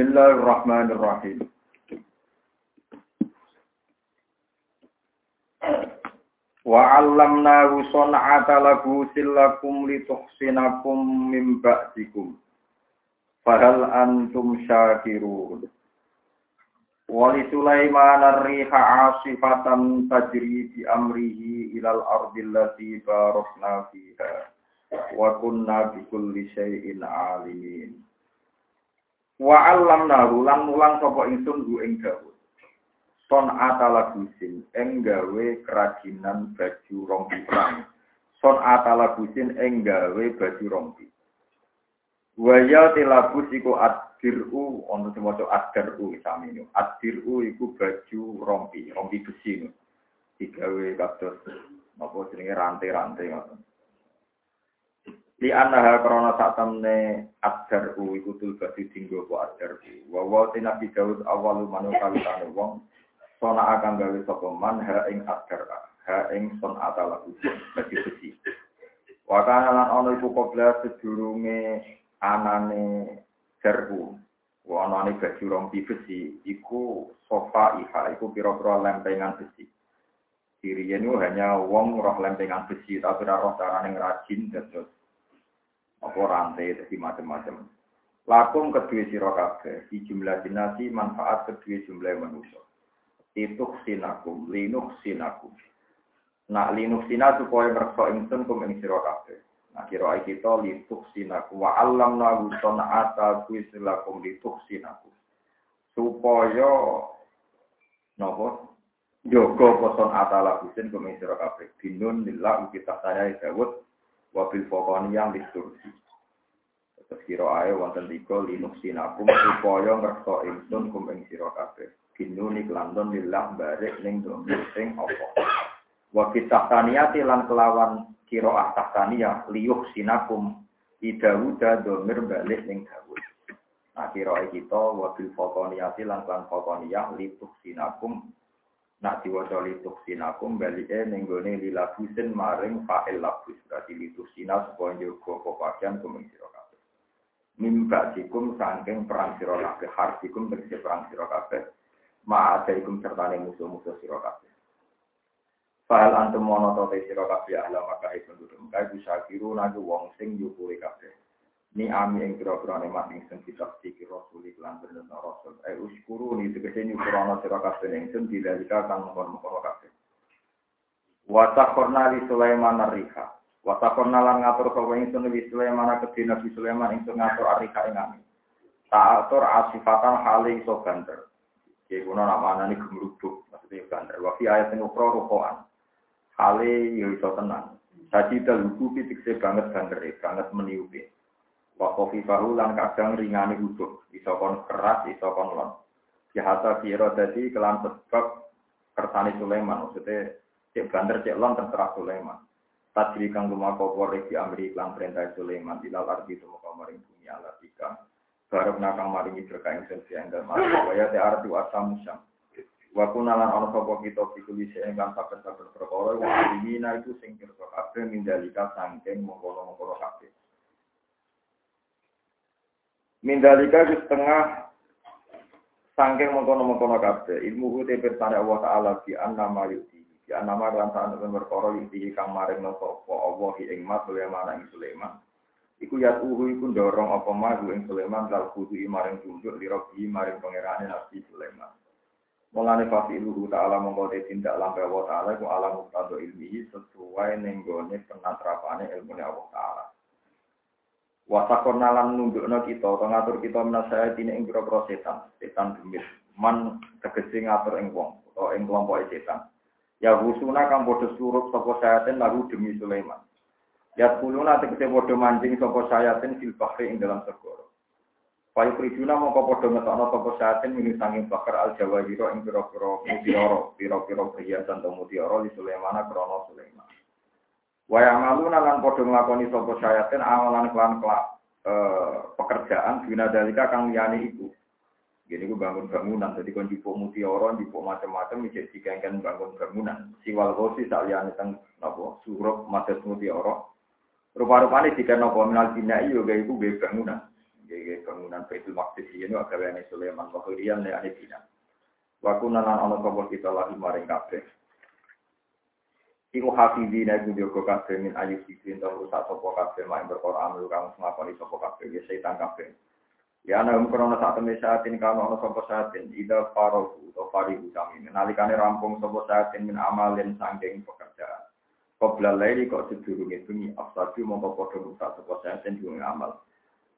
Bismillahirrahmanirrahim. Wa 'allamnahu san'ata labusin lakum lituhsinakum min ba'dikum. Fahal antum syakirun. Wa li Sulaiman ar-riha 'asifatan tajri bi amrihi ilal ardi allati barakna fiha. Wa kunna bi kulli syai'in 'alimin. Wa 'allamnahu lan mulang sapa ingsun hu ing Daud. Son atala busin ing kerajinan baju rompi perang. Son atala busin ing baju rompi. Waya tilabus iku addiru ono sing maca addiru samino addiru iku baju rompi rompi besi digawe kados napa jenenge rantai-rantai ngoten li annaha krana sak temne addaru iku tul baju dinggo apa addaru wa wa nabi Daud awalu manu kawitane wong sona akan gawe sapa man ha ing akar ha ing son atala bagi besi. Wa kana lan ana iku kobla sedurunge anane serbu wa anane baju rompi besi iku sofa iha iku pira-pira lempengan besi. Ini hanya wong roh lempengan besi tapi roh carane ngrajin terus apa rantai jadi macam-macam. Lakum kedua sira kabeh di jumlah dinasi manfaat kedua jumlah manusia itu sinakum, linuk sinakum. Nak linuk sina supaya ngerso ingsun kum ing sira kabeh. Nah kira kita lituk sinakum wa alam nagu ata kuisilakum lituk sinakum. Supaya nopo jogo poson atala kusin kum ing sira kabeh. Binun lillah kita saya Dawud wabil fokoni yang distursi. Terus kira ae wonten tiga linuk sinakum supaya ngerso ingsun kum ing sira kabeh. Binuni kelanton lillah barik ning domir sing apa? Wa kitahtaniyati lan kelawan kiroah tahtaniyah liyuh sinakum idawuda domir balik ning dawud. Nah kiroah kita wa bil fokoniyati lan klan fokoniyah lituh sinakum nak diwaca lituh sinakum balike ning gone lilabusin maring fa'il labus berarti lituh sina supaya njogo pepakian kumeng sira kabeh mimba dikum saking perang sira kabeh harfikum tegese perang sira kabeh ma'adaikum serta musuh-musuh sira kabeh. Fahal antum mono to te sira kabeh ahla maka itu duduk kae bisa kiru nagu wong sing nyukuri kabeh. Ni ami ing kira-kira nikmat ing sing kita sikir rasul iklan bener rasul. Eh uskuru ni tegese nyukurana sira kabeh ing sing dilika kang mongkon-mongkon kabeh. Wa takhorna li Sulaiman ar-riha. Wa takhorna lan ngatur sapa ingsun li Sulaiman kedhi Nabi Sulaiman ingsun ngatur ar-riha ing ami. Ta'atur asifatan hale iso banter. Ya kuno nama nih gemerubuk, maksudnya bandar. Wafi ayat yang ukro rukoan. Hale yo iso tenang. Tadi daluku pitikse banget bandere, banget meniupi. Wakofi fahu lan kadang ringani huduk. Iso kon keras, iso kon lon. Jahata biro dadi kelan sebab kersani Sulaiman. Maksudnya cek bandar cek lon terserah Sulaiman. Tadri kang lumaku korek di Amri klan perintah Sulaiman. Ilal arti tumuka maring bumi alatika. Barok nakang maringi berkah ing sing siang mari waya te arti asam musam. Wa kunalan ana sapa kita pikuli sing kan saben-saben perkara wa alimina itu sing pirsa kabeh mindalika sangking mongkon-mongkon kabeh. Mindalika itu setengah sangking mongkon-mongkon kabeh. Ilmu te pirsane Allah taala bi annama yuti. Bi annama lan ta'ala perkara yuti kang maring sapa Allah ing mat Sulaiman ing Sulaiman. Iku ya uhu iku dorong apa maju ing Sulaiman dal kudu maring tunduk lirobi maring pangerane Nabi Sulaiman. Mulane fasi iluhu ta'ala mongko de tindak lampe Allah ta'ala iku alam muktado ilmihi sesuai nenggone penatrapane ilmu Allah ta'ala. Wasakor nalan nundukno kita, atau ngatur kita menasaya dini ing biro setan, setan demit. Man tegesi ngatur ing wong, atau ing kelompok setan. Ya husuna kang bodoh surup sopo sayatin demi Sulaiman. Ya nanti kita bodoh mancing sopo sayatin fil bahri ing dalam segoro. Payu prijuna mongko podo ngetokno sopo sayatin ini sanging bakar al jawa hiro ing piro-piro mutioro, piro-piro perhiasan atau mutioro di Sulaiman krono Sulaiman. Wayang malu nalan podo ngelakoni sopo sayatin amalan kelan kelak e, pekerjaan guna dalika kang liyane itu. Gini gue bangun bangunan, jadi kon jipuk mutiara, jipuk macam-macam, jadi kan bangun bangunan. Siwal kosi saliyane teng napa surup madat mutiara. Rupa-rupane jika napa minal bina iyo gaya iku gaya bangunan. Gaya bangunan Baitul Maqdis ini agawane Sulaiman wa khiriyan ne ane bina. Wa kunanan ana sapa kita lagi maring kabeh. Iku hafidina iku jogo kabeh min ayu sikin to rusak sapa kabeh mak berkoran lu kamu ngakoni sapa kabeh ya setan kabeh. Ya ana um krono sak temne saatin kano ana sapa saatin ida farohu atau farihu kami nalikane rampung sapa saatin min amalin sangking pekerjaan. Qabla laili kok sedurunge bengi afsadu mongko padha rusak sapa saatin durung amal.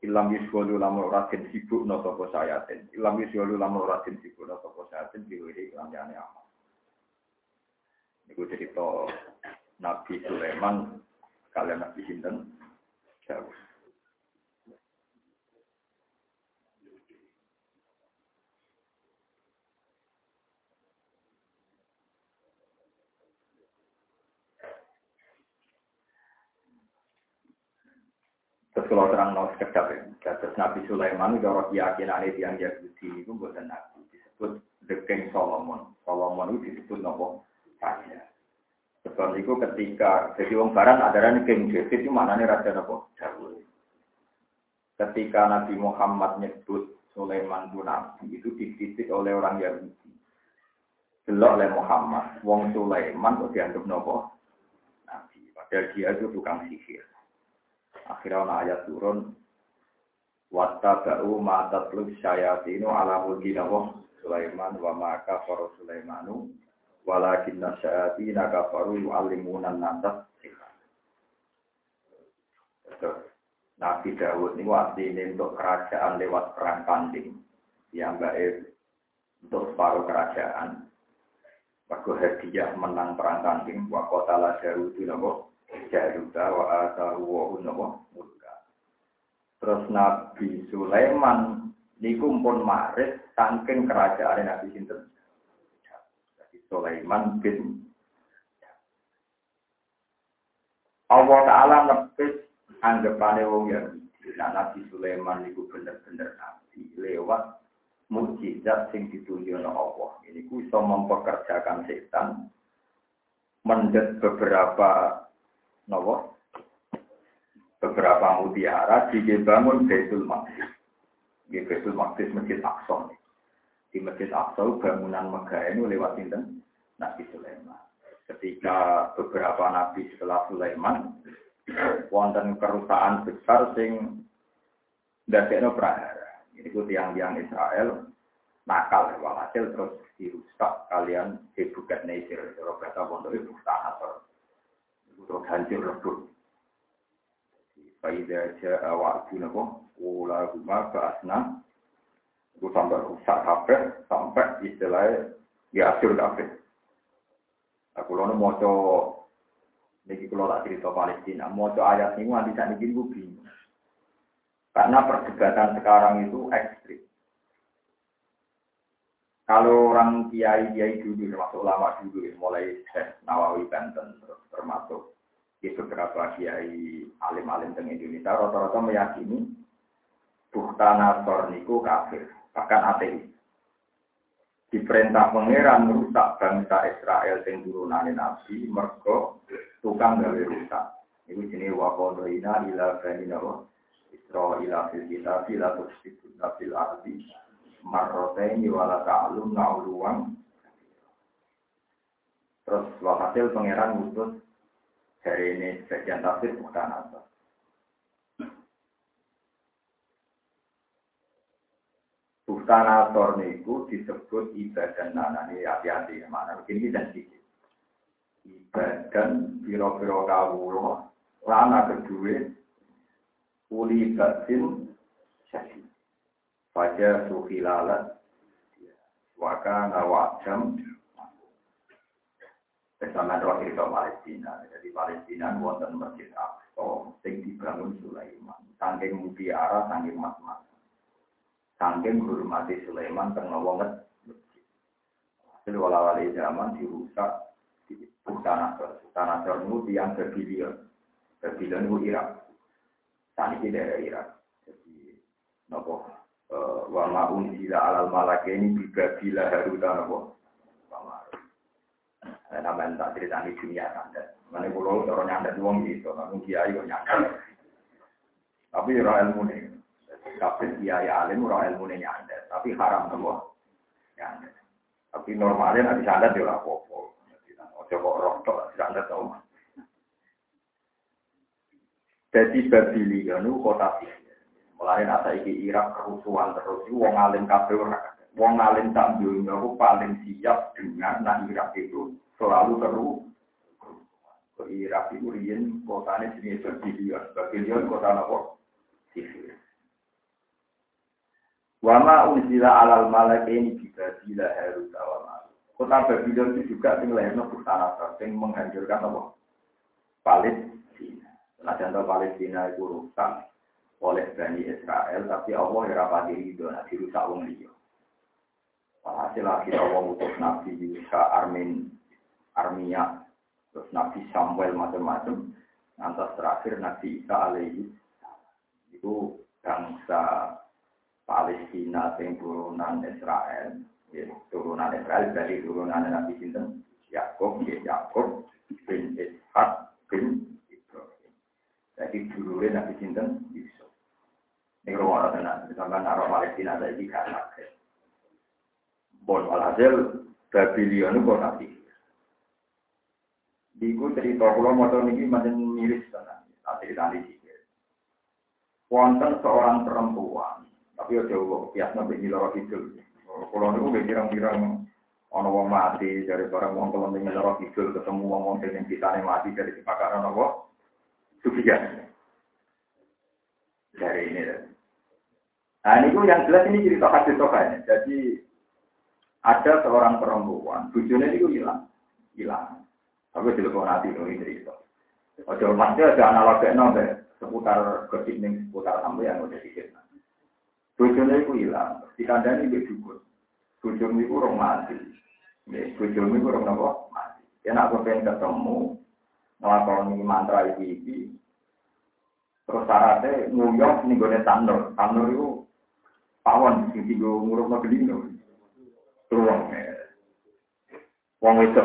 Ilam yuswalu lamun ora den sibuk no sapa saatin. Ilam yuswalu lamun ora den sibuk no sapa saatin diwiri lan amal. Iku cerita Nabi Sulaiman kalian Nabi Sinten Jauh. Terus kalau terang nol sekedap ya, terus Nabi Sulaiman itu orang keyakinan itu yang Yahudi itu buatan Nabi disebut the King Solomon. Solomon itu disebut nopo raja. Sebab itu ketika jadi wong barat ada King David itu maknanya raja nopo Dawud. Ketika Nabi Muhammad nyebut Sulaiman itu Nabi itu dititik oleh orang Yahudi. Belok oleh Muhammad, wong Sulaiman kok dianggap nopo Nabi. Padahal dia itu tukang sihir. Akhirnya ada ayat turun. Watta ba'u ma'atatlu syayatinu ala mulki Sulaiman wa maka faru Sulaimanu walakin nasyayatina kafaru yu'allimunan nasas Nabi Dawud ini waktu ini untuk kerajaan lewat perang tanding yang baik untuk separuh kerajaan. Waktu hadiah menang perang tanding, wakotala Dawud itu jaruta wa atahu wa mulka. Terus Nabi Sulaiman niku pun maris saking kerajaan Nabi sinten. Sulaiman bin Allah Ta'ala nepis anggapane wong Yahudi. Nah, Nabi Sulaiman niku bener-bener nabi lewat mukjizat sing ditunjukno Allah. Ini ku iso mempekerjakan setan mendet beberapa nopo beberapa mutiara dibangun Baitul Maqdis. Di Baitul Maqdis Masjid Aqsa. Di Masjid Aqsa bangunan megah ini lewat sinten Nabi Sulaiman. Ketika beberapa nabi setelah Sulaiman wonten kerusakan besar sing ndadekno prahara. Ini tiang-tiang Israel nakal walhasil terus dirusak kalian dibukat nesir. Kalau kata pondok itu tanah terus hancur lebur. Faida ja'a wa'adu napa ula huma ba'asna itu sampai rusak kabeh sampai istilahnya ya hancur kabeh. Aku lono maca niki kula tak cerita Palestina, maca ayat niku nganti sak niki niku bingung. Karena perdebatan sekarang itu ekstrim. Kalau orang kiai kiai dulu termasuk ulama dulu mulai Syekh Nawawi Banten termasuk di beberapa kiai alim-alim di Indonesia rata-rata meyakini Buktana Torniku kafir, bahkan ateis. Diperintah pangeran merusak bangsa Israel yang turunan Nabi, mergo tukang gawe rusak. Ini jenis wakodoina ila bani nawa Israel fil kitab la tusfituna fil ardi marrotaini wala ta'alum na'uluwang Terus walhasil pangeran ngutus Hari ini sebagian tafsir bukan apa. Bukan asor niku disebut ibadah nana ini hati-hati mana begini dan sedikit. Ibadah biro-biro kawulo lana kedua uli batin syahid. Fajar suhilalat wakana wajam Bersama roh cerita Palestina. Jadi Palestina wonten masjid Aqsa sing dibangun Sulaiman. Saking mutiara, saking mas-mas. Saking hormati Sulaiman tengah wonget. Hasil wala-wali zaman dirusak di tanah tanah Nasr yang Babylon. Babylon itu Irak. Saat ini daerah Irak. Jadi ma unzila alal malakaini bi babila haruta napa Nah, sampean tak cerita di dunia santet. Mana pulau cara nyantet wong gitu, namun kiai kok nyantet. Tapi ora ilmu nih. Kabeh kiai alim ora ilmu nih nyantet. Tapi haram nopo nyantet. Tapi normalnya nanti santet ya ora apa-apa. Ojo kok rontok santet tau. Jadi Babilia nu kota sihir. Mulai nasa iki Irak kerusuhan terus, wong alim kabeh ora Wong alim tak dunia paling siap dengan nak Irak itu selalu seru. Ke Irak itu rian kotanya jenis Babilion. Babilion kota apa? Sihir. Wama unzila alal malak ini juga bila harus awal Kota Babylon itu juga sing lahirno Buktanasa, yang menghancurkan apa? Palestina. Nah, contoh Palestina itu rusak oleh Bani Israel, tapi Allah ya rapati itu, nah dirusak wong liya. Hasil lagi Allah mutus Nabi Yusa Armin Armia, terus Nabi Samuel macam-macam. Nanti terakhir Nabi Isa alaihi itu bangsa Palestina yang turunan Israel, ya, turunan Israel dari turunan Nabi Sinten Yakub, ya Yakub bin Ishak bin Ibrahim. Jadi dulu Nabi Sinten Yusuf. Ini rumah orang tenan, misalkan Arab Palestina saya di anak. Bon walhasil Babylon itu kota sihir. Iku cerita mau tahu ini macam miris tenan, tak cerita di sihir. Wonten seorang perempuan, tapi ya jauh biasa nabi loro kidul. Kalau niku pirang-pirang ana wong mati dari barang wong temen ning loro kidul ketemu wong wong sing kitane mati dari kebakaran apa? Sufiyan. Dari ini. Nah, ini yang jelas ini cerita hadis sokai. Jadi ada seorang perempuan, tujuannya itu hilang, hilang. Tapi telepon nanti ini cerita. Ojo masih ada analog nomor seputar gosip nih seputar sampai yang udah dikit. Tujuannya itu hilang. Di kandang ini juga. Tujuan itu orang mati. Tujuan itu orang apa? Mati. Ya nak pengen ketemu, ngelakoni mantra ini, ini. Terus syaratnya nguyok nih gue tandur. Tandur itu pawon, sing tiga nguruk mau Ruang. Wong itu.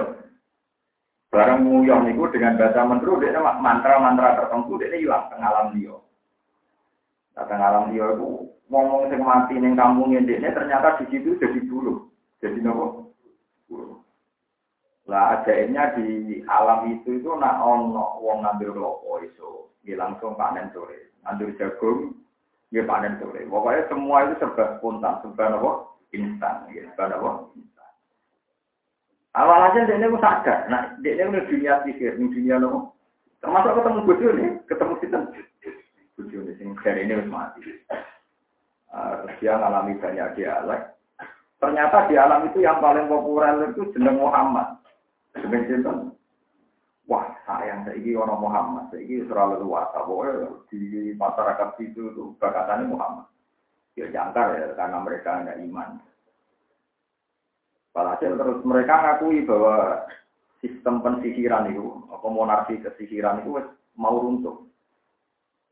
Barang nguyong itu dengan bahasa menteru, dia mantra-mantra tertentu, dia hilang tengah alam dia. Nah, tengah alam dia itu ngomong sing mati ning kampung ini ternyata di situ jadi bulu. Jadi nopo? Lah ajaibnya di alam itu itu nak ono wong ngambil klopo iso, dia langsung panen sore. Ngambil jagung, dia panen sore. Pokoknya semua itu serba spontan, serba nopo? instan, ya, pada apa? Instan. Awalnya dia ini sadar, nah dia ini udah dunia ini dunia nopo. Termasuk ketemu nih, ketemu kita. Nih, sing dari ini mati. Terus dia ngalami banyak dialek. Ternyata di alam itu yang paling populer itu jeneng Muhammad. Jeneng sinten? Wah, sayang saiki orang Muhammad, saiki selalu luas. Pokoknya di masyarakat itu tuh Muhammad. Ya jangkar ya, karena mereka ada iman. Walhasil terus mereka ngakui bahwa sistem pensihiran itu, apa monarki kesihiran itu mau runtuh.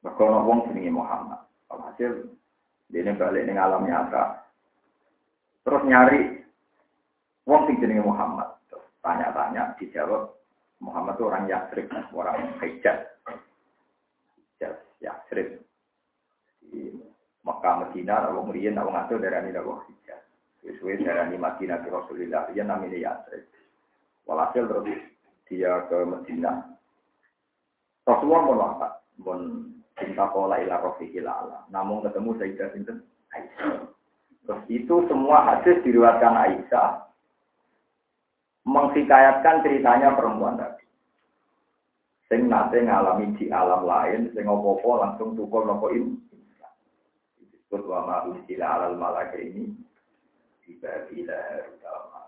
Mereka wong jenenge Muhammad. Walhasil dia balik ning alam nyata. Terus nyari wong sing jenenge Muhammad. Terus tanya-tanya dijawab Muhammad itu orang Yasrib, orang Hijaz. Hijaz, Yasrib. Mekah Medina kalau merian kalau ngatur darah ini kalau hijaz. Sesuai darah ini Madinah ke Rasulullah dia namanya Yasrib. Walhasil terus dia ke Medina. Rasulullah mau apa? Mau cinta pola ilah rofiqil ala. Namun ketemu Sayyidah Sinten Aisyah. Terus itu semua hadis diriwatkan Aisyah menghikayatkan ceritanya perempuan tadi. Sing nate ngalami di alam lain, sing opo-opo langsung tukul nopo ini disebut wa ma unsila alal malaka ini tiba bila utama.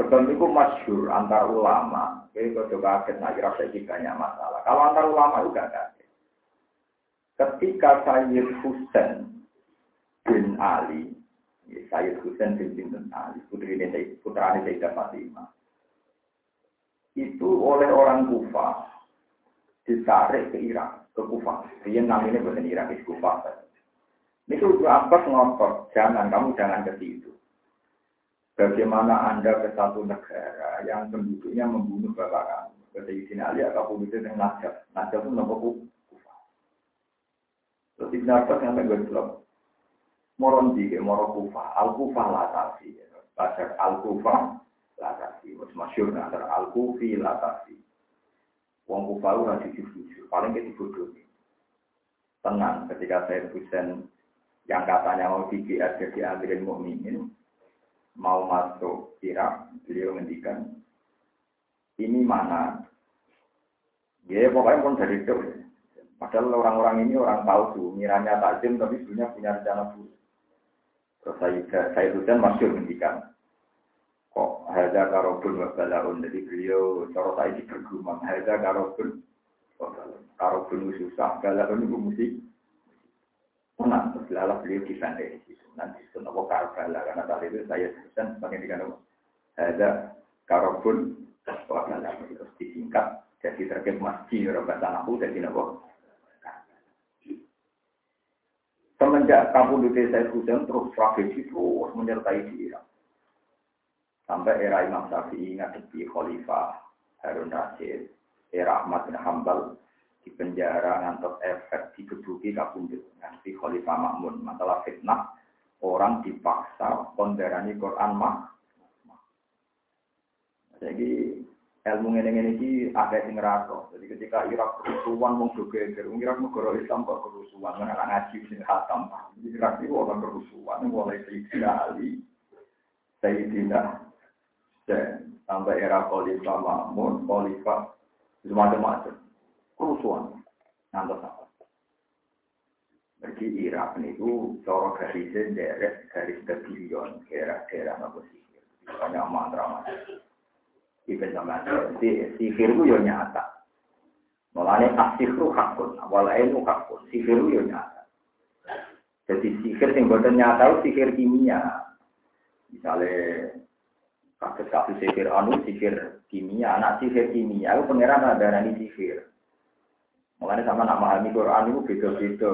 Sebab itu masyur antar ulama. Jadi coba kaget, nah kira saya banyak masalah. Kalau antar ulama juga kaget. Ketika Sayyid Husain bin Ali, ya, Sayyid Husain bin bin Ali, putri ini putra ini Sayyidah Fatimah, itu oleh orang Kufah ditarik ke Irak ke Kufah. Dia namanya bukan Irak, itu Kufah. Itu Abbas ngotot, jangan kamu jangan ke situ. Bagaimana Anda ke satu negara yang penduduknya membunuh bapak kamu? Kata sini Ali, atau penduduk yang najab. Najab itu nopo kufa. Terus Ibn Abbas yang gue bilang, moron di moro kufa, al kufa latasi. Bahasa al kufa latasi. Masyur antara al kufi latasi. Wong kufa ora jujur-jujur, paling ke dibodohi. Tenang ketika saya Husain yang katanya mau ada jadi amirin mukminin mau masuk Irak, beliau ngendikan, ini mana? Ya pokoknya pun dari itu. Padahal orang-orang ini orang palsu, miranya tajam tapi sebenarnya punya rencana buruk. Terus saya, saya Husain masuk ngendikan, kok hada karobun wabalaun. Jadi beliau, cara saya di bergumam, hada karobun karobun susah, balaun itu musik. Menang, terus beliau disandai di situ. Nanti itu nopo Karbala karena saat itu saya sebutkan sebagai tiga nopo. Ada karobun wakala terus disingkat jadi terkait masjid bahasa aku jadi nopo semenjak di saya Husain terus tragedi terus menyertai di Irak sampai era Imam Syafi'i ngadepi Khalifah Harun Rasid era Ahmad bin Hambal di penjara ngantos efek dikeduki kabundut nganti Khalifah Makmun masalah fitnah orang dipaksa kondarani Quran mah. Jadi ilmu ini ini ki ada sing ngerasa. Jadi ketika Irak kerusuhan mau juga Irak negara Islam kok kerusuhan, mana anak ngaji sing hatam. Jadi Irak itu orang kerusuhan mulai Sayyidina Ali, dan sampai era Khalifah Mahmud, Khalifah macam-macam kerusuhan. Nanti apa? Jadi Irak itu coro garisnya derek garis kebilion daerah-daerah apa sihir. Banyak mantra-mantra. Ikan sama Jadi sihir itu ya nyata. Mulanya asihru hakun, awal ilmu hakun. Sihir itu ya nyata. Jadi sihir yang boten nyata itu sihir kimia. Misalnya kasus-kasus sihir anu, sihir kimia, anak sihir kimia, itu pengeran ada ini sihir. Mulanya sama nak memahami Quran itu beda-beda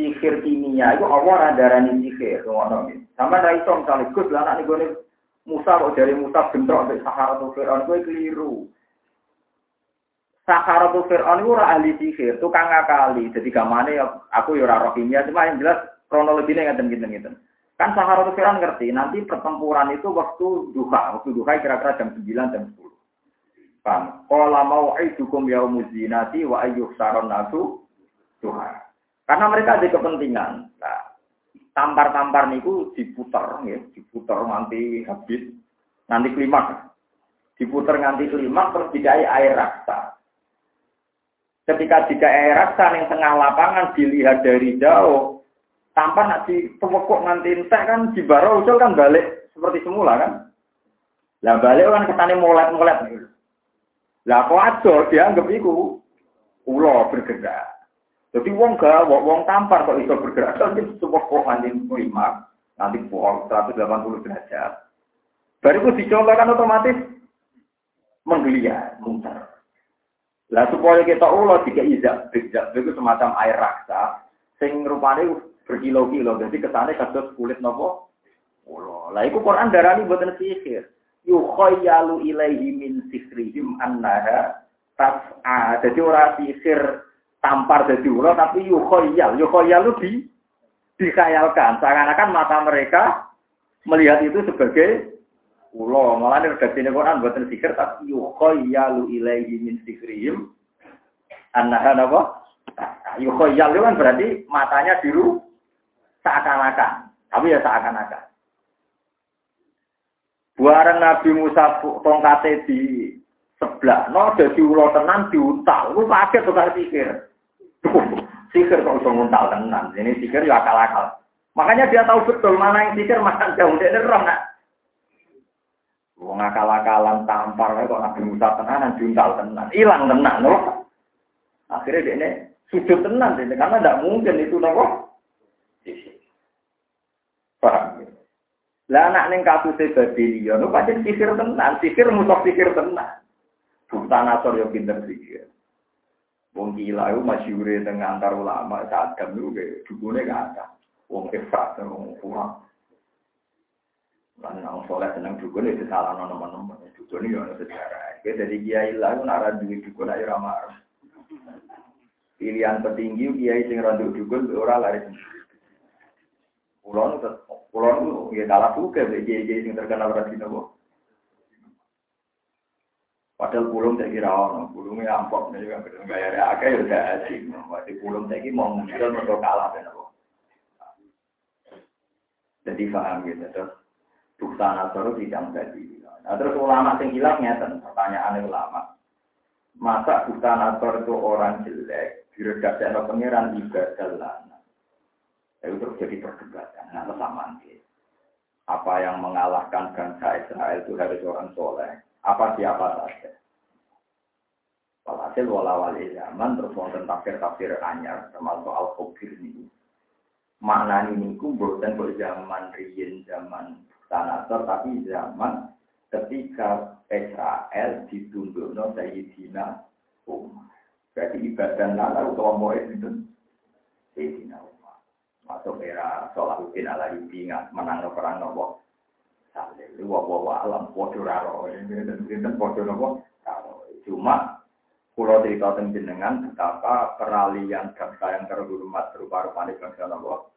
sihir kimia itu Allah darani sihir nggih. Sama ra iso misale Gus lah anak niku Musa kok dari Musa bentrok sampai Sahara tuh Fir'aun kowe keliru. Sahara tuh Fir'aun itu ahli sihir, tukang ngakali. Jadi ya aku ya ora roh kimia, cuma yang jelas kronologinya ngeten ngeten. Kan Sahara tuh Fir'aun ngerti, nanti pertempuran itu waktu duha, waktu duha kira-kira jam 9 jam 10. Paham? Qala mau'idukum yaumuz zinati wa ayyuh saron nasu duha. Karena mereka ada kepentingan. Nah, tampar-tampar niku diputar, ya, diputar nanti habis, nanti klimaks. Diputar nanti klimaks terus dikai air raksa. Ketika jika air raksa yang tengah lapangan dilihat dari jauh, tampar nanti pemekuk nanti entek kan di baro usul kan balik seperti semula kan. Lah balik kan ketane molet-molet nih. Lah kok dianggap iku ulo bergerak. Jadi wong gak, wong tampar kok bisa bergerak, nanti sebuah kok nanti lima, nanti pohon 180 derajat. Baru itu dicontohkan otomatis menggeliat, muter. Lah supaya kita ulo jika izak, izak itu semacam air raksa, sing rupanya berkilo-kilo, jadi kesannya kasus kulit nopo. Ulo. Lah itu Quran darani buatan sihir. Yukhayyalu ilaihi min sihrihim annaha tas'a. Jadi orang sihir tampar jadi ulo tapi yukhoyal. Yukhoyal itu di, dikhayalkan. Seakan-akan mata mereka melihat itu sebagai ulo. Malah ini redaksi Quran buatan sikir tapi yukhoyalu ilaihi min sikrihim. Annaha apa? Kan berarti matanya biru seakan-akan. Tapi ya seakan-akan. Buarang Nabi Musa tongkate di sebelah, no jadi ulo tenan diuntal, lu kaget tuh pikir. Sihir kok bisa nguntal tenan. Ini sihir ya akal-akal. Makanya dia tahu betul mana yang sihir, mana jauh. Dia roh nak. Wong akal-akalan tampar kok Nabi Musa tenan, juntal tenan. Hilang tenan loh. Akhirnya dia ini sujud tenan. Dia, karena tidak mungkin itu nopo. Paham? Lah anak ning katuse Babylon, lu pancen sihir tenan, sihir musuh sihir tenan. Sultan Asor yo pinter sihir. Wong gila itu masyure dengan antar ulama sadam itu kayak dukune ada. Wong efrat wong kurang. Lan nang soleh seneng dukun itu salah nono teman Dukun itu ada sejarah. Kita jadi kiai lah itu nara duit dukun aja ramah. Pilihan petinggi kiai sing randu dukun ora lari. Pulau itu, pulau itu ya kalah juga kiai sing terkenal berarti nopo. Padahal pulung saya kira ono, pulungnya ampok nih juga betul gaya ada akeh ya udah pulung saya kira mau muncul mereka kalah dan apa. Jadi paham gitu terus. Bukta nasoro tidak menjadi. Nah terus ulama yang hilang nyata, pertanyaan ulama. Masa bukta nasor itu orang jelek, diredaksi ada pangeran ibadah. Itu terus jadi perdebatan. Nah kesamaan Apa yang mengalahkan bangsa Israel itu harus orang soleh apa siapa saja. Walhasil wala wali zaman terus wonten tafsir-tafsir anyar termasuk al khobir ini. Makna ini ku bukan zaman riyin zaman sanator tapi zaman ketika Israel ditunduk no Sayyidina Umar. Berarti ibadah nala utawa mau itu Sayyidina Umar. Masuk era Salahuddin ala ingat menang perang nopo? Saleh, wa alam podo raro, ini podo nopo? Cuma Pulau cerita jenengan betapa peralihan bangsa yang terhormat berupa rupanya bangsa nopo?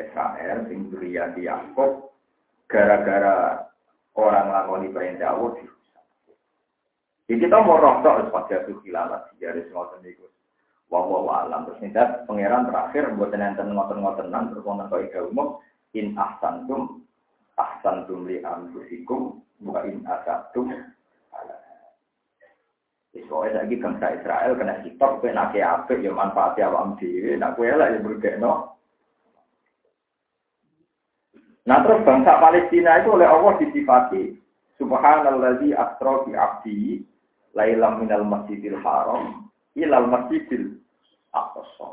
Israel, sing di Yakub, gara-gara orang lakoni perintah Allah Jadi kita mau rotok sebagai itu khilalat dari semua itu. Wah wah alam terus nindat pangeran terakhir buat nenten ngoten ngotenan terus wonten kau umum in ahsantum ahsantum li anfusikum buka in asatum Soalnya lagi bangsa Israel kena hitok, kena nake apa ya manfaatnya awam dhewe, nak kue lah yang no. Nah terus bangsa Palestina itu oleh Allah disifati Subhanalladzi asra bi abdi lailam minal masjidil haram ilal masjidil aqsa.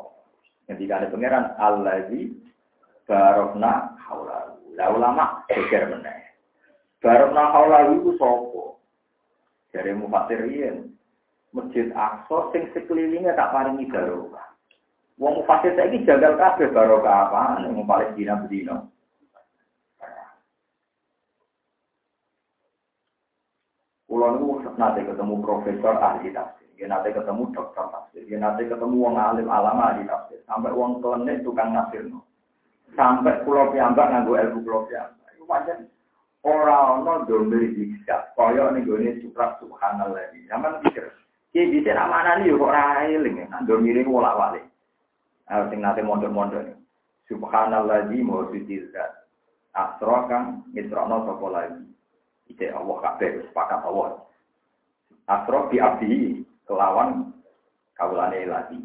Ketika ada pangeran allazi barokna haula lah ulama geger meneh. Barokna haula itu sapa? Dari mufassir Masjid Aqsa sing sekelilingnya tak paringi barokah. Wong mufassir saiki jagal kabeh barokah apa ning Palestina bedino. Kulo niku nate ketemu profesor ahli tafsir, dia nate ketemu dokter tafsir, dia nate ketemu wong alim alama ahli tafsir, sampai wong klenik tukang nafsir no. Sampai pulau piyambak nganggo ilmu pulau piyambak. Iku pancen ora ana domir hijab, kaya ning gone surat subhanallah. Zaman pikir, ki bisa mana nih kok ora eling, nang domire wala wale. Ah sing nate mondok-mondok. Subhanallah di mau suci zat. Asra kang mitrono sapa lagi. Ite Allah kabeh sepakat Allah. Asra bi abdi kelawan kawulane lagi.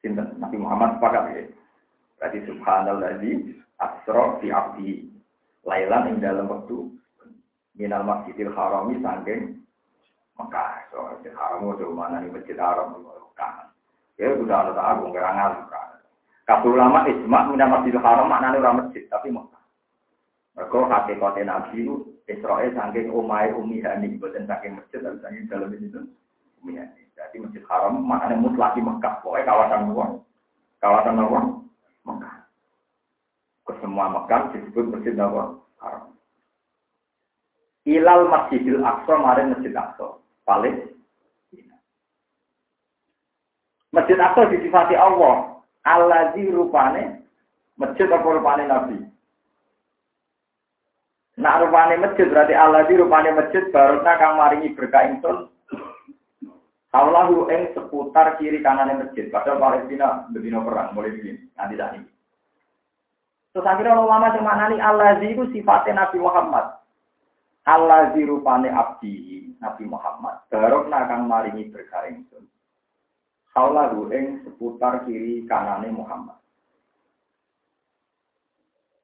Sinten Nabi Muhammad sepakat ya. Berarti subhanallah di asra bi abdi. Lailan ing dalam waktu minal masjidil harami sangking Mekah. So, masjid haram itu mana nih masjid haram Mekah. Ya udah ada tak agung ngerangal. Kabul ulama ijma minal masjidil haram maknanya orang masjid tapi Mekah. Mereka hakikatnya Nabi itu Israel saking umai umi hani, bukan saking masjid, tapi saking dalam itu. Jadi masjid haram maknanya mutlaki Mekah, pokoknya kawasan luar. Kawasan luar Mekah. Ke semua Mekah disebut masjid Haram. Ilal Masjidil Aqsa maring Masjid Aqsa. Palestina. Masjid Aqsa disifati Allah. Allazi rupane masjid apa rupane Nabi? Nak rupane masjid berarti Allazi rupane masjid barokah kang maringi berkah ingsun. Allahu ing seputar kiri kanan masjid. Padahal Palestina bedino perang mulai begini nanti tadi. Terus akhirnya ulama yang mana nih Allazi itu sifatnya Nabi Muhammad. Allah dirupane abdi Nabi Muhammad. Barok nakang maringi berkah ingsun. Kaulahu ing seputar kiri kanane Muhammad.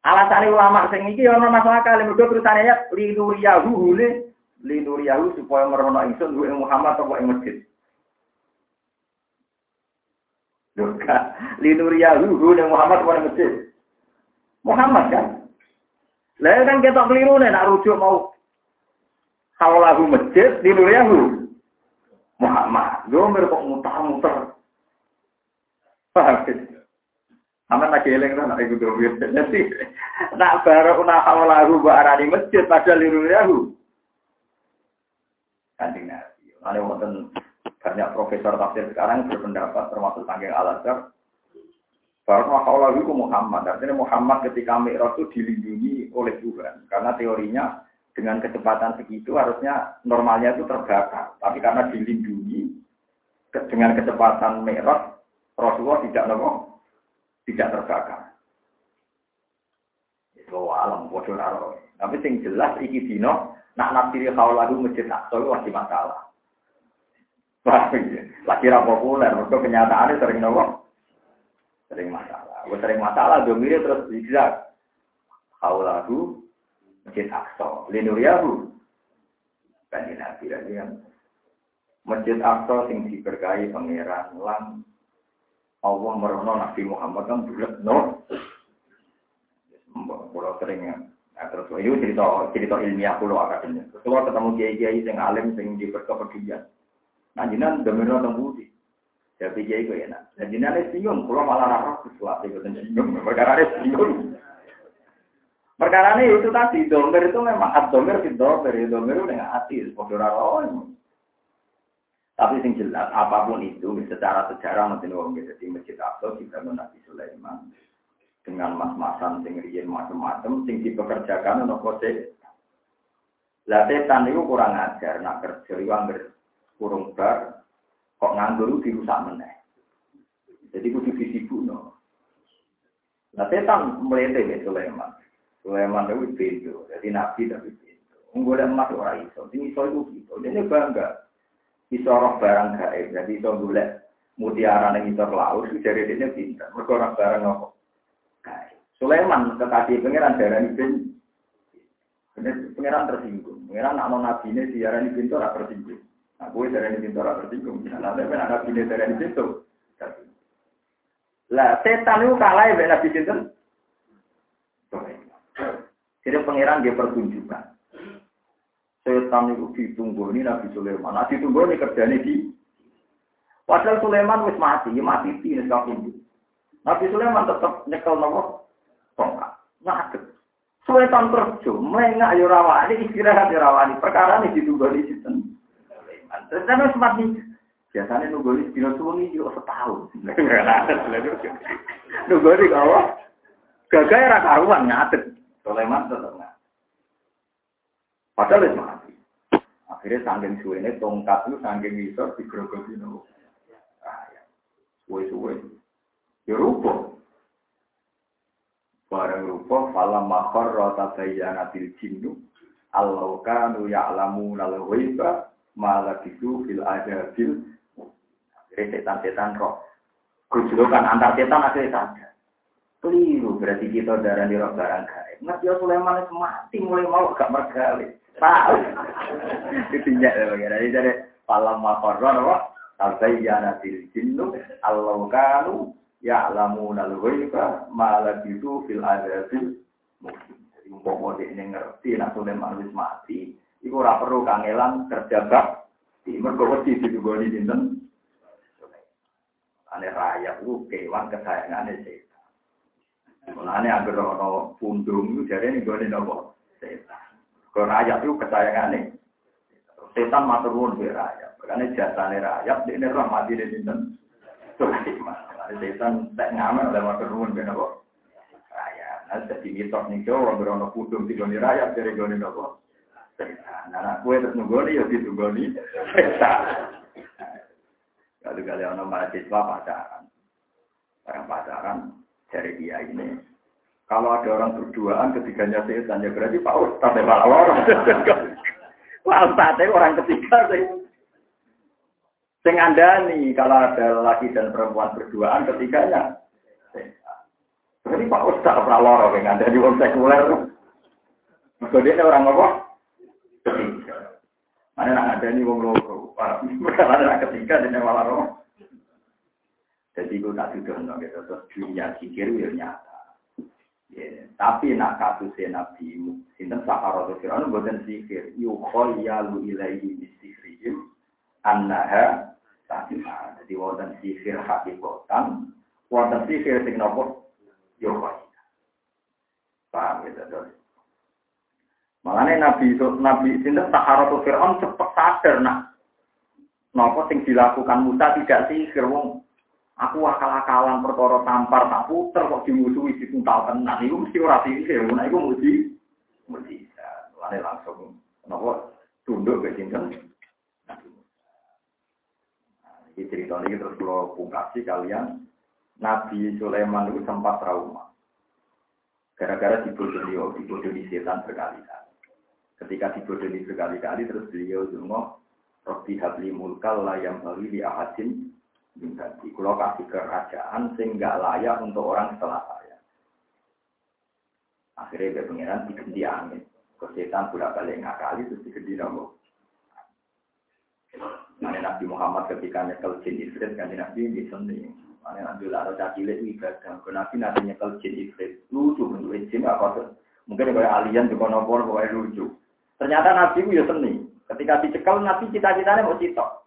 Alasan ulama sing iki ana masalah kali mergo terusane ya linuriyahu hule linuriyahu supaya merono ingsun duwe Muhammad apa ing masjid. Luka linuriyahu hule Muhammad apa ing masjid. Muhammad kan. Lah kan kita keliru nih nak rujuk mau Haulahu masjid di Nuriyahu Muhammad. domir kok muter-muter. Paham Aman lagi eling kan ibu domir. Jadi nak baru nak hawalahu bu arani masjid pada liru yahu. Kanjeng Nabi. Ada wonten banyak profesor tafsir sekarang berpendapat termasuk tanggung al-azhar bahwa Allah itu Muhammad. Artinya Muhammad ketika Mi'raj itu dilindungi oleh Tuhan. Karena teorinya dengan kecepatan segitu harusnya normalnya itu terbakar. Tapi karena dilindungi dengan kecepatan Mi'raj, Rasulullah tidak nopo, tidak terbakar. Itu alam bodoh Tapi yang jelas iki dino nak nafsiri lagu masjid Aqsa itu masih masalah. Lagi ra populer, mereka kenyataannya sering nopo sering masalah. Gue sering masalah, mirip terus bisa. lagu Masjid Aqsa, Linuriyahu. Kan Nabi lagi kan. Masjid Aqsa sing diberkahi pangeran lan Allah merono Nabi Muhammad kan bulat no. Pulau sering ya. Nah, terus itu cerita cerita ilmiah pulau akademik. Terus ketemu kiai-kiai sing alim sing diberkahi Nah, jinan domino tembudi. Jadi kiai gue enak. Dan jinan bingung, kalau malah rara sesuatu itu bingung. Perkara ini bingung. Perkara ini itu tadi, domir itu memang ad-domir di domir, domir itu dengan hati, seperti rara Tapi sing jelas, apa pun itu, secara sejarah nanti orang jadi masjid Aqsa juga Nabi Sulaiman dengan mas-masan sing riyen macam-macam sing dipekerjakan untuk kode. Lah setan itu kurang ajar, nak kerja itu anggar kurung bar, kok nganggur dirusak meneh. Jadi kudu disibukno. Nah setan melete ya Sulaiman. Sulaiman itu pintu, jadi nabi tapi pintu. Unggul emas orang iso, ini iso itu gitu. Jadi bangga. Iso roh barang gaib, jadi iso golek mutiara yang iso laut, jadi dia pintar. Mereka orang barang apa? Gaib. Sulaiman kekasih pangeran darah ini pintu. Pengiran tersinggung. Pengiran nak mau ini siaran ini pintu, tersinggung. Nah, gue dari pintu orang tersinggung. Nah, tapi ada bini dari ini pintu. Lah, setan itu kalah ya nabi pintu. Jadi pangeran dia pertunjukan. Setan itu ditunggu ini Nabi Sulaiman. Nah, ditunggu ini kerjanya di. Padahal Sulaiman wis mati, ya mati di ini Nabi Sulaiman tetap nyekel nopo tongkat. Ngadeg. Sulaiman kerja, melengak ya rawani, istirahat ya rawani. Perkara ini ditunggu di situ. Terus kan sempat nih. Biasanya nunggu di dino suwengi juga setahun. Nunggu di kawah. Gagal ya karuan nyatet. Sulaiman tetap nggak. Padahal itu mati. Akhirnya sanggeng ini tongkat itu sanggeng bisa digerogoti nopo. Suwe-suwe. Ya rupa. Barang rupa falam makhor rota bayanatil jinnu. Allah kanu ya'lamu nal ghaiba malah itu fil adabil jadi setan-setan roh. Kejulukan antar setan akhirnya saja keliru berarti kita darah di roh barang gaib. Ngerti ya Sulaiman itu mati mulai mau gak mergali. Tahu. Ketinjak ya bagaimana jadi dari palam makorron apa tabayyana bil jinnu allau kanu ya'lamuna al-ghaiba ma itu fil adabil mungkin umpama dia ngerti nak Sulaiman mati Iku ora perlu kangelan kerja bak. Di mergo wedi ditugoni dinten. Ane rayap ku kewan kesayangane setan. Mulane anggere ana pundung iku jare ning gone napa? Setan. Kok rayap iku kesayangane. Setan matur nuwun be rayap. Karena jasane rayap dene roh mati dinten. Setan tak ngamal oleh matur nuwun be napa? Rayap. Nah, jadi mitos nih Jawa, berono pudung di goni rayap dari goni nopo. Nah, kue terus nunggoni, ya ditunggoni. Kalau kalian orang mahasiswa pacaran, orang pacaran dari dia ini. Kalau ada orang berduaan ketiganya setan, ya berarti Pak Ustadz ya malah orang. Pak Ustadz orang ketiga sih. Sing anda nih, kalau ada laki dan perempuan berduaan ketiganya. Berarti Pak Ustadz pernah lorong yang ada di wong sekuler. Kemudian orang apa? Mana nak ada nih wong loro. Mana nak ketiga di malah roh. Jadi gue tak tidur nggak gitu. Terus dunia sikir ya nyata. Ya, tapi nak kasusnya Nabi Sinten Sahara itu Fir'aun buatan sikir. Yukhoyalu ilaihi bisikrihim annaha Fatimah. Jadi wonten sihir hakikatan, wonten sihir sing nopo yo Paham gitu terus. Makanya Nabi Nabi sinten Saharatul Fir'aun cepet sadar nak. Nopo sing dilakukan Musa tidak sihir wong. Aku akal-akalan perkara tampar tak puter kok dimusuhi dituntal tenan. Iku mesti ora sihir nah iku muji muji Mulane langsung nopo tunduk ke sinten. Ini cerita ini terus kalau pungkasi kalian, Nabi Sulaiman itu sempat trauma. Gara-gara dibodohi, dibodohi setan berkali-kali. Ketika dibodohi berkali-kali, terus beliau dungo, Robi habli mulkal layam bali di ahadin Di Kalau kasih kerajaan sehingga layak untuk orang setelah saya. Akhirnya dia pengiran diganti angin. Kesetan bolak balik ngakali terus diganti nopo. Mana Nabi Muhammad ketika nyekel jin ifrit kan Nabi di sini. Mana Nabi lah ada cilik ibadah. Kalau Nabi nanti nyekel jin ifrit lucu bentuk jin apa Mungkin kayak alien juga nopo kayak lucu. Ternyata Nabi itu ya seni. Ketika dicekal Nabi cita-citanya mau citok.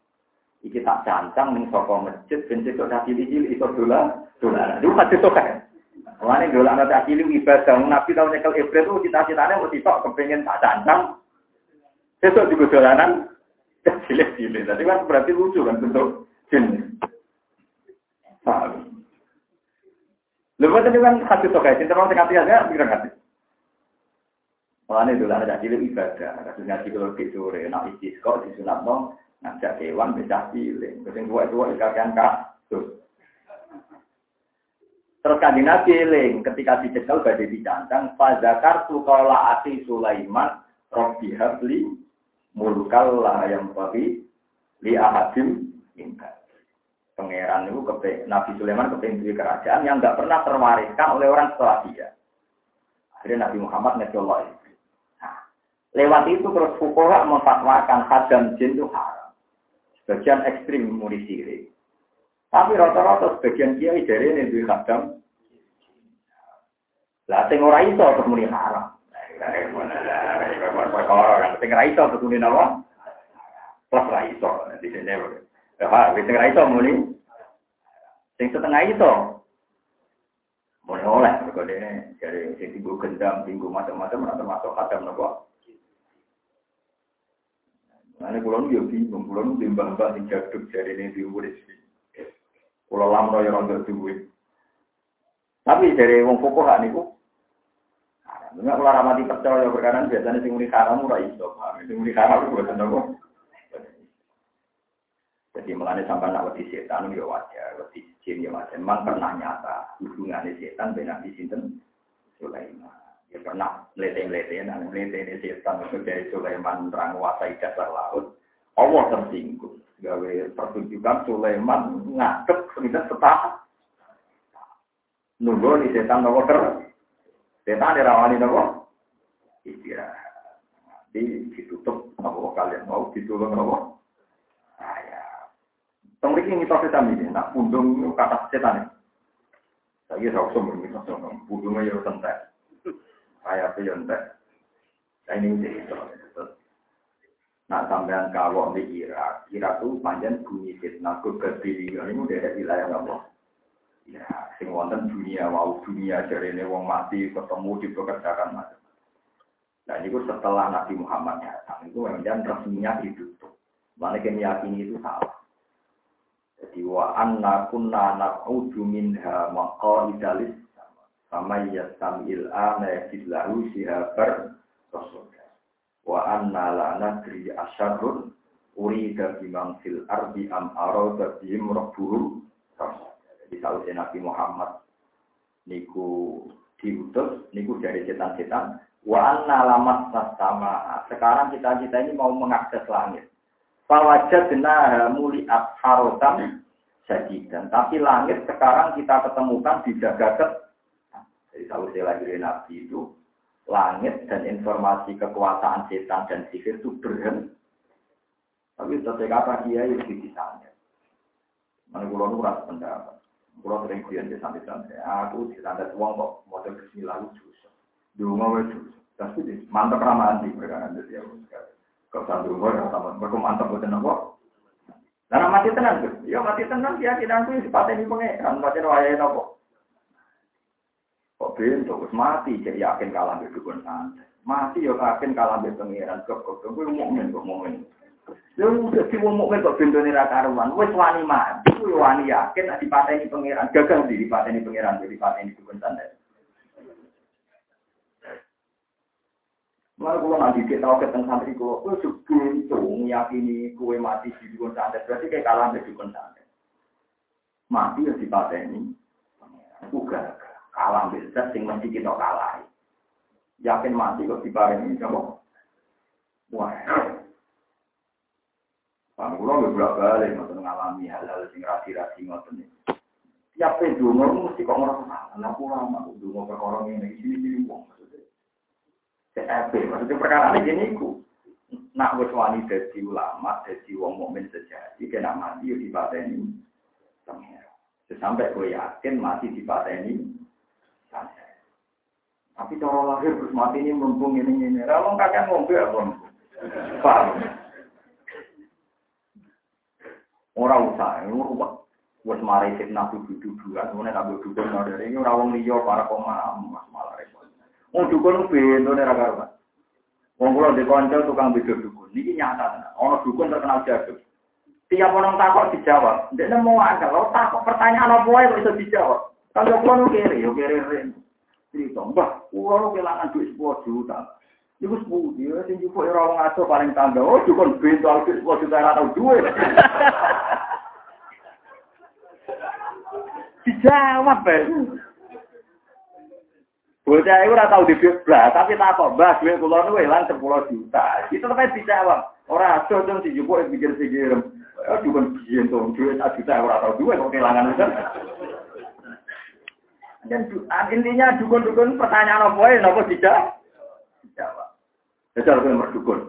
Iki tak cancang ning saka masjid ben cecok tak cilik-cilik iso dolan. Dolan. Itu hadis tuh kan. Mulane dolan ada cilik ibadah. Nabi tau nyekel ifrit itu cita-citanya mau citok kepengen tak cancang. Besok juga dolanan Cilik-cilik. Tadi kan berarti lucu kan bentuk jin. Paham. Itu kan hati tokai, cinta orang aja, pikiran Mulanya dulu ada cilik ibadah, kasus ngaji kalau di sore, nak kok di sunat dong, ngajak hewan bisa cilik, terus tua tua ikakan kasus. Terus kan Nabi eling ketika dicekal badai dicancang, fazakar tu kala ati Sulaiman, Robbi Habli, mulkal lah yang bagi li ahadim inka. Pangeran itu kepe, Nabi Sulaiman kepengen kerajaan yang nggak pernah terwariskan oleh orang setelah dia. Akhirnya Nabi Muhammad ngecolok itu. Lewat itu terus Fukoha memfatwakan hadam jin itu haram. Sebagian ekstrim muri sirik. Tapi rata-rata sebagian kiai dari ini di hadam. Lah sing ora iso terus muni haram. Kan sing ra iso betune napa plus ra iso di sini ya sing ra iso muni? Sing setengah iso. Muni oleh mergo dene dari sing tinggu gendam tinggu macam-macam ora termasuk kadang napa Ane kulon yo bingung, kulon timbang-timbang sing jaduk jari ini diurus. Kulo lamro ya rondo duwe. Tapi dari wong pokok niku Enggak kalau ramati percaya berkanan biasanya sing muni haram ora iso, paham? Sing muni kuwi boten nopo. Jadi melane sampai nak wedi setan ya wajar, wedi jin ya wajar. Memang pernah nyata hubungannya setan dengan di sinten Sulaiman. Ya pernah lete-lete, nah lete setan itu dari Sulaiman terang wasai dasar laut. Allah tersinggung. Gawe pertunjukan Sulaiman ngadep sudah setahap. Nunggu nih setan nopo terus. Setan dirawani nopo? Istirahat. Nanti ditutup nopo kalian mau ditulung nopo? Ayah. Tengrik ini proses ini, nak pundung kata setan ini. Saya rasa sumber ini sumber pundungnya ya tentek. Saya tuh entek. Saya ini cerita. Nah sampean kalau di Irak, Irak itu panjang bunyi fitnah kegebilingan ini udah wilayah nopo. Ya, sing wonten dunia, wow dunia ini wong mati ketemu dipekerjakan macam. Nah ini setelah Nabi Muhammad datang itu memang resminya ditutup. Mana meyakini itu salah. Jadi wa anna kunna naq'udu minha maqaidalis sama yasamil ana yajidlahu sihabar rasul. Wa anna la nadri asyarrun urida bimang fil ardi am arada bihim rabbuhum. Jadi kalau Nabi Muhammad niku diutus, niku dari setan-setan. Wa anna lamat sama. Sekarang kita kita ini mau mengakses langit. Fawajadna muliat harotam dan Tapi langit sekarang kita ketemukan dijaga ke Jadi kalau saya lagi Nabi itu, langit dan informasi kekuasaan setan dan sihir itu berhenti. Tapi setelah apa dia yang di sana. Mana pulau nuras pendapat. Kalau sering kuliah di santai-santai, aku di santai uang kok model bismillah lucu. Mau lucu. Tapi mantap ramah di mereka nanti dia. Kalau satu orang sama, mereka mantap buat apa? Karena mati tenang tuh. Ya mati tenang keyakinanku ya dipateni pengeran. Macam wayai nopo. Kok bento wis mati jadi yakin kalah mbek dukun santet. Mati yo yakin kalah mbek pengeran kok kok kuwi mukmin kok mukmin. Yo udah si wong mukmin kok bentone ra karuan. Wis wani mati kuwi wani yakin nek dipateni pengeran gagal di dipateni pengeran jadi dipateni dukun santet. Lalu kalau nanti kita tahu ketemu santri kalau kue sebelum itu meyakini kue mati di dukun santet berarti kayak kalah di dukun santet. Mati ya dipateni. Uga kalah besar sing mesti kita kalah. Yakin mati kok diparingi coba. Wah. Pak kula nggak bolak balik ngoten ngalami hal-hal sing rasi-rasi ngoten iki. Tiap pedungo mesti kok ngerasa, lah kula mak dungo perkara ngene iki sini wong. CFP, maksudnya perkara ini gini ku. Nak wis wani dadi ulama, dadi wong mukmin sejati, kena mati yo dipateni. Sampai gue yakin mati dipateni Tapi cara lahir terus mati ini mumpung ini ini. Kalau kakek ngombe apa? Paham? Orang usah, ini rubah. Buat mari fitnah dudu-duduan, kemudian nabi dukun dari ini orang wong liya para pemahaman malah repot. Wong dukun bento nek ra karuan. Wong kula di kanca tukang beda dukun. Niki nyata. Ana dukun terkenal jago. Tiap orang takut dijawab. Dia mau. Kalau takut pertanyaan apa yang bisa dijawab. Kalau nu kiri, yo kiri ren. Cerita, mbah, kula nu kelangan duit 10 juta. Iku sepuluh dia, sing jupuk ora wong aso paling tangga. Oh, dukun bento duit 10 juta ora tau duit. Dijawab, Ben. Bocah itu ora tau duit blas, tapi tak kok mbah duit kula niku ilang 10 juta. Itu tetep dijawab. Ora ado dong dijupuk pikir-pikir. Ya dukun biyen to duit 1 juta ora tau duit kok intinya dukun-dukun pertanyaan apa ya, apa tidak? Dijawab. Jajal kowe merdukun.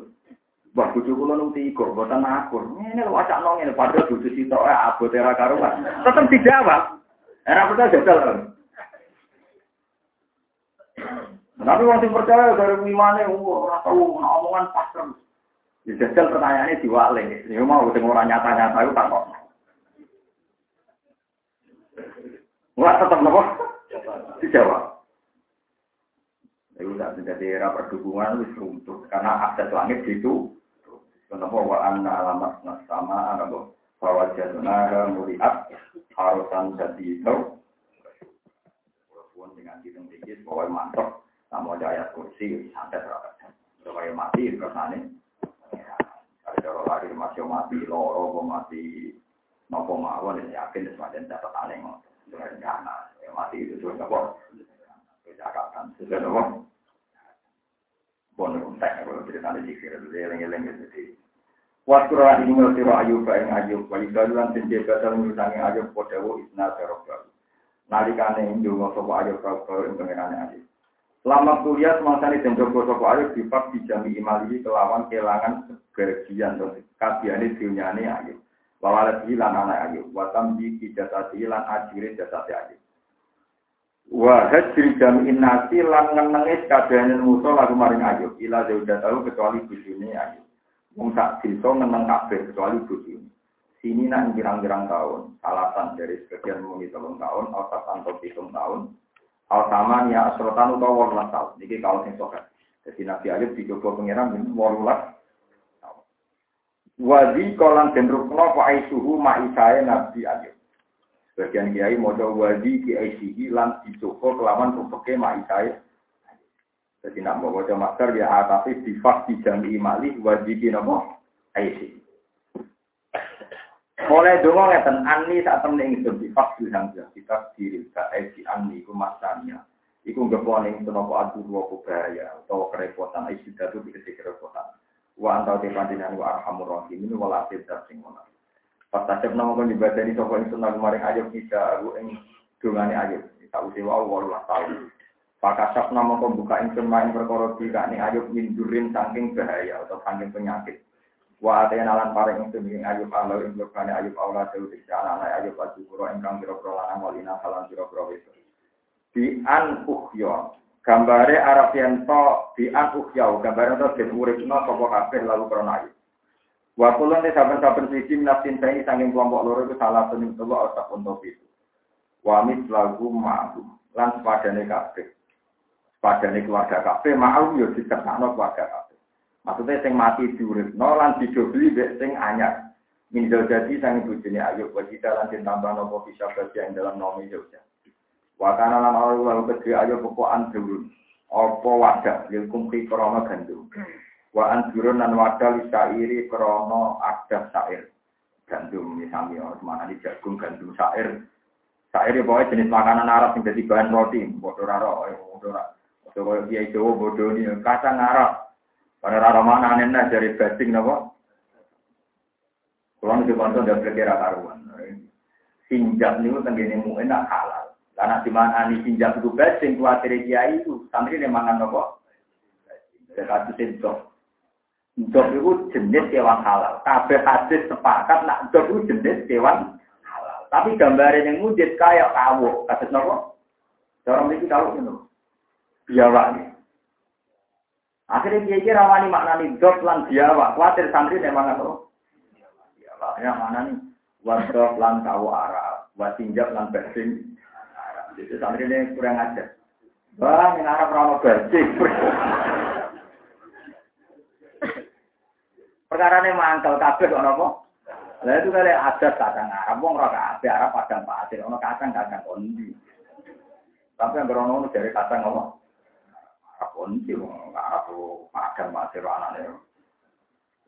Wah, bojo kula nung tiga, boten akur. Ini lho acak nong ini, padahal bojo sitok eh abot era karuan. Tetep dijawab. Era percaya jajal. Tapi wong sing percaya dari imane ora tau omongan pas terus. Di jajal pertanyaannya diwale. Ya mau sing ora nyata-nyata itu tak kok. Wah tetap nopo? Dijawab. Itu tidak menjadi era perdukungan wis runtuh karena akses langit itu. Kenapa wa anna alamat sama ada bahwa jaduna muriat harusan jadi itu. Walaupun dengan hitung dikit bahwa mantap namun ada ayat kursi, santet terhadap Supaya mati, kersane. Ada cara lari masih mati, loro, mati, nopo mawon, yakin, semacam dapat aneh. Dengan ya mati itu sudah apa? Kejakatan, sudah apa? Bon, entek, kalau cerita di sikir, eling-eling jadi. Waskurah ini ngertiro ayub baing ayub, wa yudalulan tinjeka dalam ngusangi ayub kodewo isna terobal. Nalikane indungo sopo ayub kau yang pengenane ayub. Lama kuliah semasa ini dan jogo sopo ayo sifat dijami imali kelawan kelangan sebagian dan kabiane dunyane ayo. Wawalat hilan anak ayo. Watam di kijasati hilan ajire jasati ayo. Wa hajri jami'in nasi lan ngenengis kabiane musuh lagu maring ayo. Ila jauh tahu kecuali bujune ayo. Wong tak bisa ngeneng kabeh kecuali bujune. Sini nak girang-girang tahun. Alasan dari sebagian muni telung tahun. Atau tanpa hitung tahun Al sama ya asrotan utawa walulas tahun. Niki kalau sing sokat. Jadi Nabi Ayub dicoba pengiran tahun. Wadi kolan den rukno fa aisuhu ma'isae Nabi Ayub. Sebagian kiai modal wadi ki aisihi lan dicoba kelawan rupeke ma'isae. Jadi nak bawa masker ya atafi sifat di jami malih wadi ki nopo aisihi. Mulai dulu ngeten ani saat temen ingsun faksil yang kita diri kae si ani iku masanya. Iku ngepon ingsun apa adu dua bahaya atau kerepotan isi datu dikasih kerepotan. Wa antau te panjenengan wa arhamur rahimin wala tidak sing ngono. Pas tasep nama kon dibadani sapa ingsun lagu maring ayub bisa aku ing dungane ayub. Tak usih wau walulah tahun. Pakasap nama kon buka ingsun main perkara dikane ayub mindurin saking bahaya atau saking penyakit. Wa atena lan paring itu ing ayub Allah ing lukane ayub Allah dewe dikse anak ayub aju kuro ingkang pira-pira lanang walina halan pira-pira itu. Di an ukhya. Gambare Arab yen to di an ukhya, gambare to den uripna sapa kabeh lalu krana ayub. Wa kulon te saben-saben siji nafsin saiki saking kelompok loro itu salah satu Allah atau untuk itu. Wa lagu ma'lum lan sepadane kabeh. Sepadane keluarga kabeh ma'lum yo dikertakno keluarga kabeh. Maksudnya sing mati diuripno lan didobeli mbek sing anyar. Minjau jadi sang bujuni ayub wa kita lan tambah nopo bisa yang dalam nomi Jogja. Wakana lan Allah lalu kedhe ayo pokokan durun. Apa wadah lil kumpi krana gandum. Wa anjurun nan wadah lisairi krono adah sair. Gandum misalnya mana di jagung gandum sair. Sair ya pokoknya jenis makanan Arab yang jadi bahan roti. Bodoh raro, bodoh raro. Bodoh kaya kiai Jawa bodoh ini kacang Arab. Pada raro mana aneh dari basing napa? Kalau di kantor udah berkira karuan. Sinjak nih mu enak halal. Karena di mana nih sinjak itu basing kuatir kiai itu santri dia mangan nopo. Dekat itu Dok itu jenis kewan halal. Kabeh hadis sepakat nak dok itu jenis kewan halal. Tapi gambarnya yang mujid kayak kawo. Kasus nopo? Orang ini kalau itu. Biawak nih. Akhirnya dia kira rawani maknani dok lan biawak. Khawatir santri memang apa? Biawak. Ya mana nih? Wadok lan kawo arah. Wasinjak lan bersin. Jadi santri ini kurang ajar. Wah, ini Arab rano bersin. Perkara ini mangkel kabeh kok nopo? Lah itu kali ada kadang Arab, wong ora kabeh Arab padang pasir, ono kadang-kadang kondi. Tapi yang berono dari kadang apa? Arab kondi, wong Arab padang pasir anane.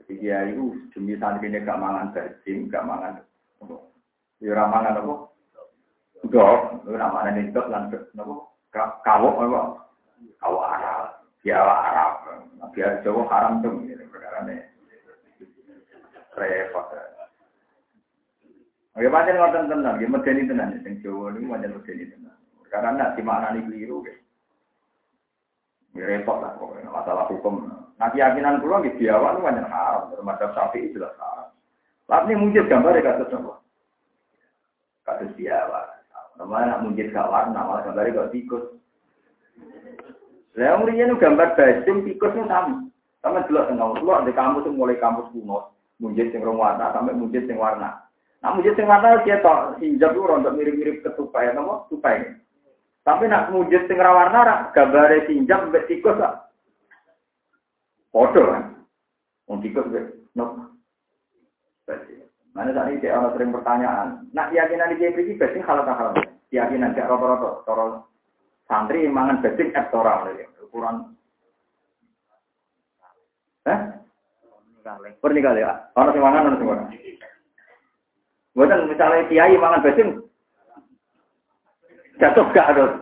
Jadi dia itu demi ini gak mangan daging, gak mangan Ya ora mangan apa? Dok, nih dok lan nopo? Kawo apa? Kawo Arab, ya Arab. Biar Jawa haram tuh, perkara ini repot. Oke, pancen ngoten tenan, nggih medeni tenan sing Jawa niku pancen medeni tenan. Karena nak dimaknani keliru nggih. Ya repot lah pokoknya masalah hukum. Nah keyakinan kula nggih diawan pancen haram, termasuk sapi jelas haram. Tapi mungkin gambar ya kasus apa? Kasus diawan. Namanya nak mungkin gak warna, malah gambar gak tikus. Saya murinya gambar bajing tikusnya sama. Sama jelas tengah usul, di kampus mulai kampus kuno mujid sing rong warna sampai mujid sing warna. Nah mujid sing warna dia tok hijab itu rontok mirip-mirip ketupai apa tupai. Tapi nak mujid sing warna ra gambare sinjab mbek tikus lah. Foto kan. Wong tikus mbek no. Mana saat ini orang sering pertanyaan, nak keyakinan di KPI basic halal tak halal? Keyakinan gak rata-rata, toro santri mangan basic ektoral, ukuran. Eh? Pernikah ya. Orang sing mangan orang sing mangan. Bukan misalnya kiai mangan besin. Jatuh gak ada.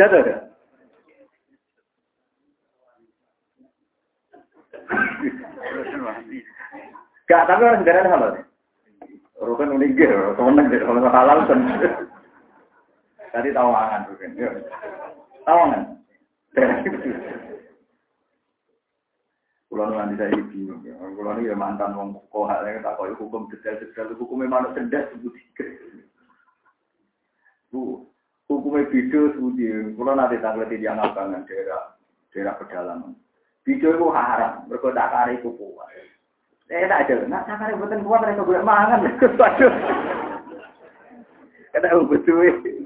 Jatuh gak? Gak, tapi orang sebenarnya halal. Rukun unik gitu, gitu, kalau halal kan. Tadi tahu mangan, rukun. Kulo nanti saya bingung ya. Kulo ini ya mantan wong kohak yang tak hukum detail-detail hukumnya mana cerdas sebut Bu, hukumnya video sebut Kulo nanti tanggal di yang abangan daerah daerah pedalaman. Video itu haram, mereka tak kari kuku. Eh tak ada, nak tak kari buatan kuat mereka boleh mangan. Kata betul.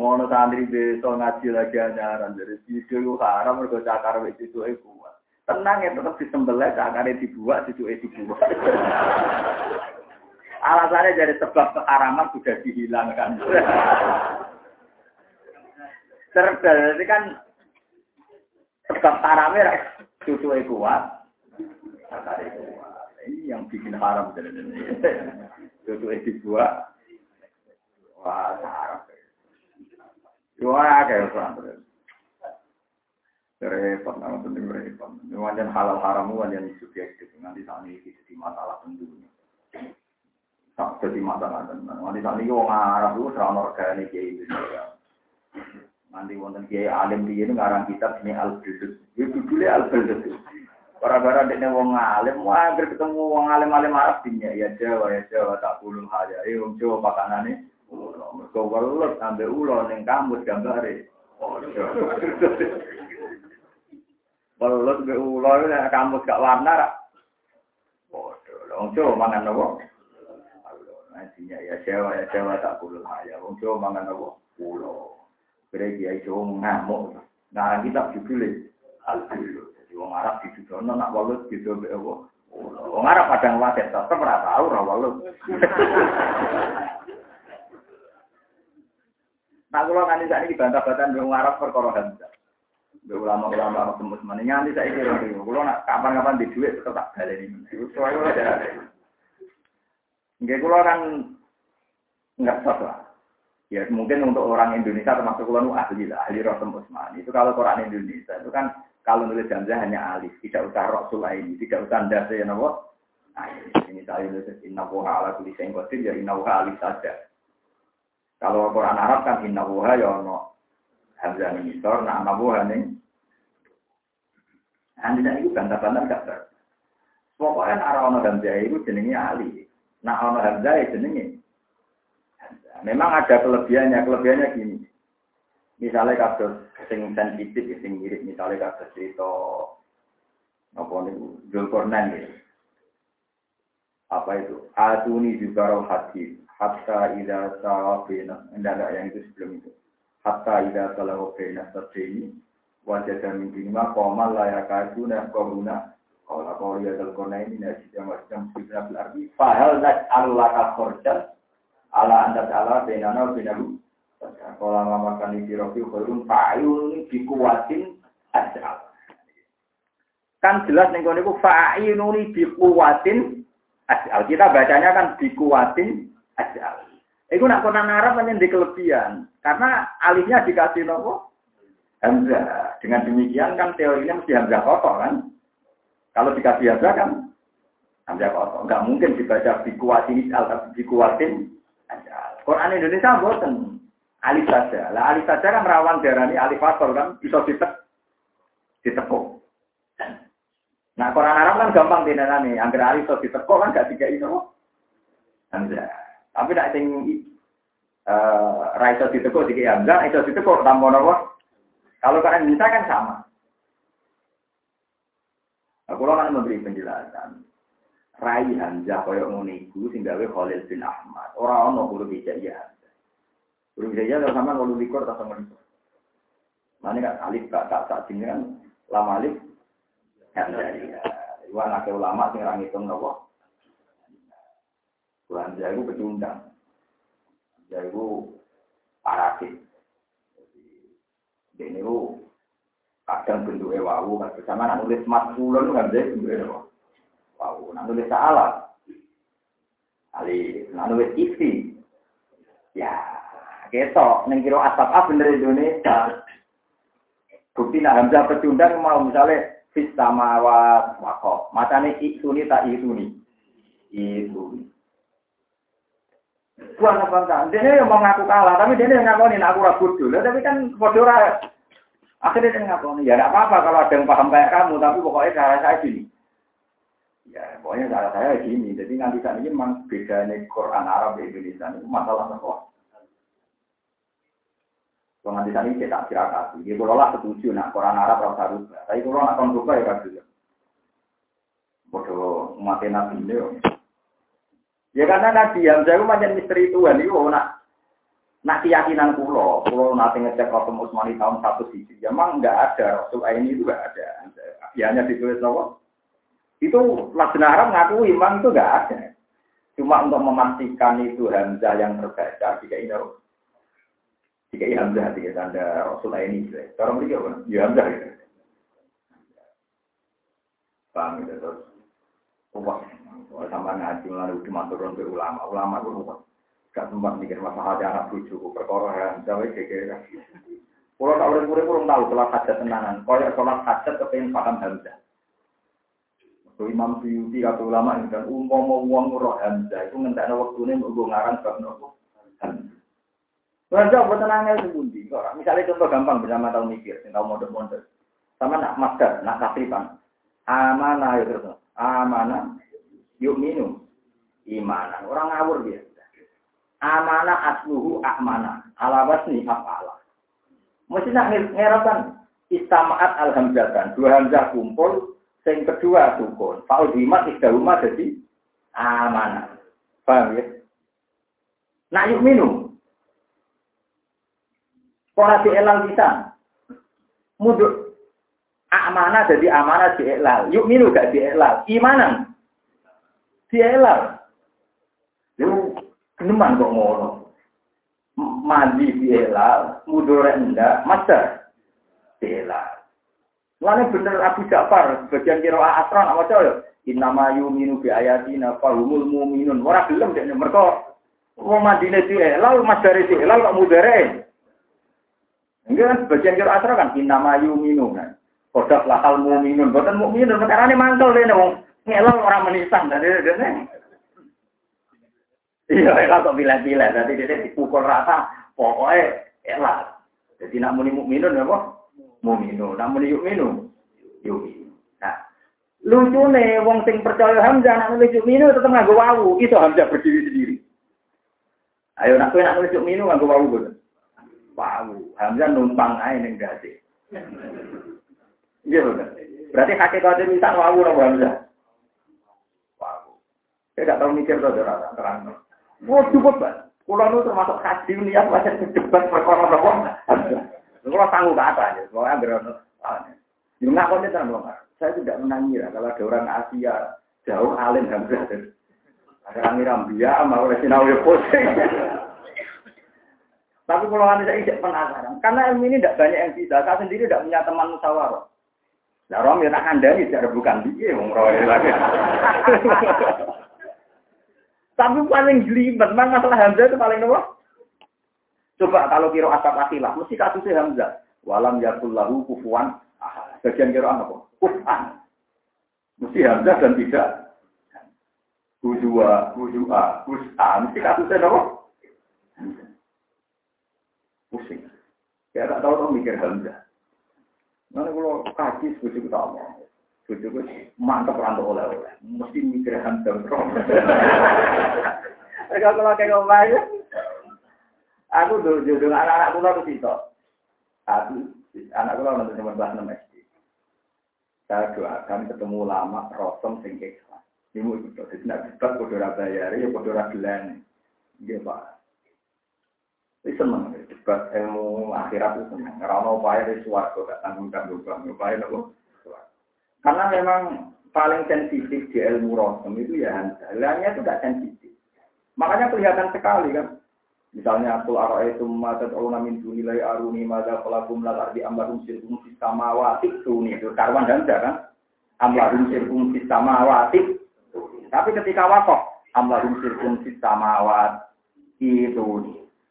Ngono santri desa ngaji lagi ajaran dari video itu haram mergo cakar wis itu kuat. Tenang ya tetap disembelih cakare dibuat itu dibuat. Alasannya dari sebab keharaman sudah dihilangkan. Terjadi kan sebab haramnya cucu kuat. Cakare kuat. Ini yang bikin haram jadi cucu dibuat. Wah. Wah, kayak santri. Repot, nama penting repot. Wajan halal haram, wajan subjektif. Nanti saat ini jadi masalah tentunya. Tak jadi masalah tentunya. Nanti saat ini orang Arab itu serama organik ya itu. Nanti wonten kiai alim dia ini ngarang kitab ini al-bildus. Itu dulu al-bildus. Para-para dia wong alim, wah ketemu wong alim-alim Arab dinya ya Jawa ya Jawa tak puluh aja. Eh wong Jawa pakanane Mergo welut ambek ulo ning kamus gambare. Welut ambek ulo nek kamus gak warna Wong Jawa mangan apa? Nantinya ya Jawa ya Jawa tak kulul haya. Wong Jawa mangan apa? Pulau. Kira kiai Jawa ngamuk. Nah kita judulnya al-bulu. Jadi wong Arab dijudono nak walut gitu be apa? Wong Arab padang wasit tetep ora tau ora. Nah, kalau nanti saat ini bantah-bantahan wong Arab perkara hamzah. ulama-ulama tembus mana nganti saya kira itu. Kalau nak kapan-kapan di duit tetap tak baleni. Itu soalnya kalau ada. Enggak kalau kan nggak sah lah. Ya mungkin untuk orang Indonesia termasuk kalau ahli lah, ahli tembus mana. Itu kalau Quran Indonesia itu kan kalau nulis hamzah hanya alif, tidak usah roh ini, tidak usah dasa ya. Nah, ini saya nulis inna ala kulli syai'in qadir ya inna alif saja. Kalau Quran Arab kan inna wuha ya ono hamzah ning isor, nah ana wuha ning Andi itu bantah-bantah gak ber. Pokoknya arah ono hamzah itu jenenge ali. Nah ono hamzah ya jenenge. Memang ada kelebihannya, kelebihannya gini. Misalnya kasus sing sensitif, sing mirip misalnya kasus cerita apa nih Zulkarnain gitu. Apa itu? Atuni juga roh hati. Hatta ida sawabina. Enggak yang itu sebelum itu. Hatta ida salawabina ini wajah dan mimpi lima komal layak kaduna koruna kalau kau lihat dalkona ini nasi yang macam sibna berarti nak Allah kakorjan ala anda ala benana benalu kalau lama makan di rofi korun fa'ayun dikuatin aja kan jelas nih kau niku fa'ayun dikuatin aja kita bacanya kan dikuatin aja Iku nak konan Arab hanya di kelebihan karena alihnya dikasih nopo Hamzah. Dengan demikian kan teorinya mesti Hamzah kotor kan. Kalau dikasih Hamzah kan Hamzah kotor. Enggak mungkin dibaca dikuatin al tapi dikuatin Quran Indonesia boten. Alif saja. Lah alif saja kan rawan darani fathol kan bisa ditek ditekuk. Nah Quran Arab kan gampang tindakan nih. Angger alif so ditekuk kan gak tiga itu. Hamzah. Tapi tidak sing uh, raiso ditekuk tiga Hamzah, iso ditekuk tambah nopo kalau kalian bisa kan sama. Aku nah, kan memberi penjelasan. Rai Hamzah ngono iku sing Khalil bin Ahmad. Ora ono kulo ya. Kulo ya kalau sama kulo likur atau sama likur. Mana kan alif gak tak tak sini kan lama alif Hamzah ya. Iwan anak ulama sing ra ngitung nopo. Quran jago pecundang. Jago parasit. Ini lu kadang bentuknya wawu kan bersama nak nulis matkulon kan jadi bentuknya wawu. Nak nulis salah, ali nak nulis isi, ya ketok neng kiro asap apa bener Indonesia. Bukti nak hamzah pecundang mau misalnya fis samawat wakaf. Matane isuni tak isuni. Isuni. Bukan apa Dia yang mau ngaku kalah, tapi dia yang ngakoni aku ragu dulu. Tapi kan bodoh Akhirnya dia ngakoni, ya tidak apa-apa kalau ada yang paham kayak kamu, tapi pokoknya cara saya gini. Ya, pokoknya cara saya gini. Jadi nanti saat ini memang bedanya Quran Arab di Indonesia itu masalah sekolah. Kalau nanti saat ini tak kasih. Dia kalau lah setuju, nak Quran Arab rasa rubah. Tapi kalau nak kon rubah ya kan juga. Bodoh mati nabi ini. Ya karena Nabi yang saya macam misteri Tuhan itu nak Nah keyakinan pulau, pulau nanti ngecek Rasul Utsmani tahun satu sisi, memang nggak ada Rasul ini juga ada. Ya hanya ditulis apa? Itu Lajna Arab ngaku iman itu nggak ada. Cuma untuk memastikan itu Hamzah yang terbaca jika ini jika ini Hamzah jika tanda Rasul ini. Cara mereka? Ya Hamzah gitu. Paham gitu terus. Sama ngaji melalui dimaturun ke ulama, ulama itu Gak sempat mikir masalah anak bujuku, perkara ya, jawab kira Kalau tak boleh murid kurang tahu sholat hajat tenanan. Kalau sholat hajat kepengen paham Hamzah. So, Imam Suyuti atau ulama ini kan umum uang roh Hamzah itu ngentak waktu ini untuk ngarang sebab nopo Hamzah. Buat tenangnya sebundi. Misalnya contoh gampang bersama tahu mikir, tahu model-model. Sama nak masker, nak kasripan. Amanah ya terus. Amanah. Yuk minum. Imanan. Orang ngawur dia. Amana asluhu. Ala wasni af'ala. Mesti nak ngerapkan istamaat alhamdulillah. Dua hamzah kumpul, yang kedua sukun. Fa'udimat isdahuma jadi amanah. Paham ya? Nak yuk minum. Pola elal bisa. Muduk. Amanah jadi amanah elal. Yuk minum gak elal. Imanan. Elal. Lu geneman kok ngono. Mandi elal. Mudore enggak. Master. elal. Lalu bener Abu Ja'far, bagian kira asron, apa coy? Innama yuminu bi ayatina fahumul mu'minun. Ora gelem dek mereka wong mandine di elal, mas dari di elal kok mudere. Enggak bagian kira asron kan innama yuminu kan. Kodak lakal mu'minun, boten mu'minun, perkara ini mantel deh wong ngelal orang menisan dari dene. Iya, elal kok pilih-pilih, nanti dia dipukul rata, pokoknya elal. Jadi nak muni mukminun apa? muminu. Namun yuk minu, yuk minu. Nah, lucu nih, wong sing percaya Hamzah nak nulis yuk minu tetap nggak wawu. Itu Hamzah berdiri sendiri. Ayo nak kue nak nulis yuk minu nggak wawu gitu. Wawu. Hamzah numpang aja neng gasi. Iya. Berarti hakikatnya bisa wawu lah Hamzah. Saya nggak tahu mikir tuh terang terang. Wah cukup banget. Kulo itu termasuk haji niat macam debat perkara apa? Kalau sanggup ke atas ya, pokoknya berono. Jadi nggak konten sama Saya tidak menangira kalau ada orang Asia jauh alim Hamzah. Ada orang Irambia, mau sinau ya pusing. Tapi kalau anda saya tidak penasaran, karena ilmu ini tidak banyak yang bisa. Saya sendiri tidak punya teman musyawarah. Nah, Rom ya anda ini tidak bukan dia, mau lagi. Tapi paling jelimet, masalah Hamzah itu paling nomor Coba kalau kira asap akilah, mesti kasusnya Hamzah. Walam yakul lahu kufuan Bagian kira apa? Kufan. Mesti Hamzah dan tidak. Hudua, hudua, hus'a. Mesti kasusnya apa? Pusing. Ya tak tahu orang mikir Hamzah. Mana kalau kaji sebujuk kita omong. Sebujuk mantap rantau oleh-oleh. Mesti mikir Hamzah. Mereka kalau kayak ngomong Aku dulu jodoh anak-anak kula ke situ. Aku anak kula nanti nomor belas enam SD. Saya doakan ketemu lama rosom sing ikhlas. Ibu itu jadi nak debat kudu ora bayar ya kudu ora gelan. Nggih Pak. Wis seneng debat ilmu akhirat itu seneng. Ono upaya wis swarga gak tanggung-tanggung bang. Upaya nopo? Karena memang paling sensitif di ilmu rosom itu ya handalannya itu gak sensitif. Makanya kelihatan sekali kan. Misalnya aku arah itu mata tauna min dunilai aruni mada kalakum la ardi amlarum sirkum fis samawati tuni. Itu karwan dan kan? Amlarum sirkum fis samawati tapi ketika wakaf amlarum sirkum fis samawat itu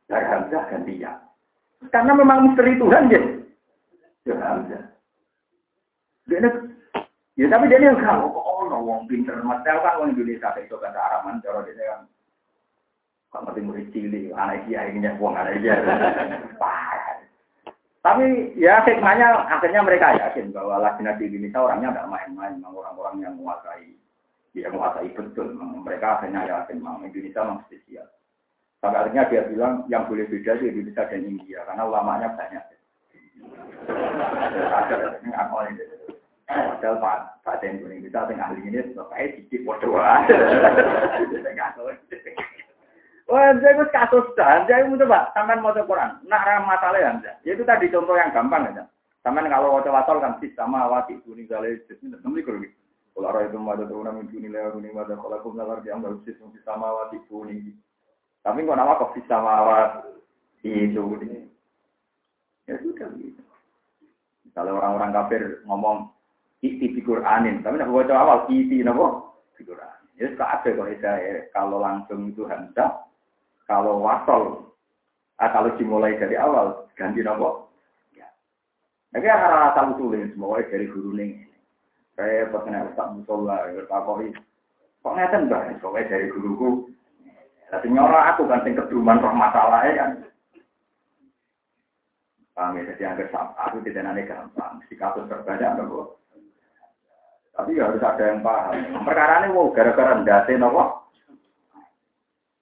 dari hamzah gantinya karena memang misteri Tuhan ya. Ya ya tapi dia yang kalau kok oh no wong pinter mas kan wong Indonesia itu kan Araman cara dia kan Kok ngerti murid cilik, anak dia ini buang anak dia. Tapi ya hikmahnya akhirnya mereka yakin bahwa lagi di Indonesia orangnya tidak main-main, orang-orang yang menguasai, dia menguasai betul. Mereka akhirnya yakin memang Indonesia memang spesial. Sampai akhirnya dia bilang yang boleh beda di Indonesia dan India karena ulamanya banyak. Ada ini? Padahal Pak Pak Indonesia yang ahli ini sebagai sedikit bodoh. Wah, saya itu kasus dah. Saya itu coba, sampai mau Quran. Nak masalah ya, ya. Itu tadi contoh yang gampang aja. Sampai kalau wajah wasol kan sih sama awati kuning galih. Nanti kalau gitu. Kalau orang itu mau ada turunan mimpi nilai kuning ada kalau aku nggak dia ambil sih sama awati kuning. Tapi nggak nama kok sama awat itu ini. Ya sudah gitu. Kalau orang-orang kafir ngomong di Quranin, tapi nak baca awal iti nabo di Quran. Ya suka ada kalau saya kalau langsung itu hamzah kalau wasol, ah, kalau dimulai dari awal, ganti nopo. Ya. Kayak arah asal usulin semua dari guru nih. Saya pernah Ustaz Musola, bertakoi. Kok ngeten mbak, pokoknya dari guruku. Tapi nyorok aku kan sing keduman roh masalahnya kan. Paham ya, jadi agar aku tidak nanti gampang. Si kasus terbanyak nopo. Tapi ya harus ada yang paham. Perkara ini wow, gara-gara ndate nopo.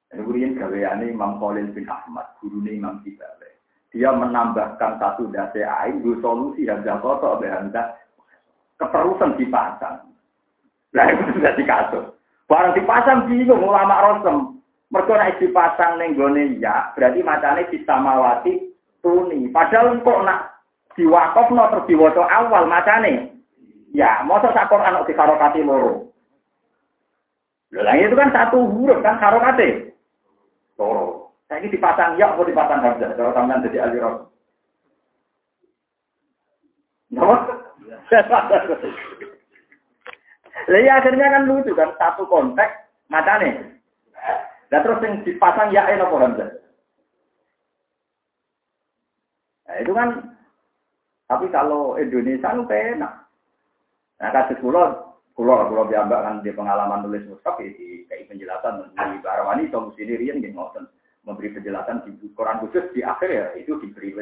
Kemudian gaweane Imam Khalil bin Ahmad, guru Imam Kibale. Dia menambahkan satu dasi air, dua solusi gak kotor, hamzah keterusan dipasang. Nah itu sudah dikasus. Barang dipasang bingung ulama rosem. Mergo nek dipasang ning gone ya, berarti macane mawati tuni. Padahal kok nak diwakofno terus diwaca awal macane. Ya, masa sak Quran di karokati loro. Lah itu kan satu huruf kan karokate. Loro. Ini dipasang ya, mau dipasang hamzah. Kalau sampean jadi ahli rasul. Lah ya akhirnya kan lucu kan satu konteks matane. Dan terus yang dipasang ya apa hamzah. Nah, itu kan tapi kalau Indonesia itu enak. Nah, kasih pulau, pulau, pulau biambak kan di pengalaman tulis mushaf di kayak penjelasan di Barawani solusi diri yang ngoten memberi penjelasan di Quran khusus di akhir ya itu diberi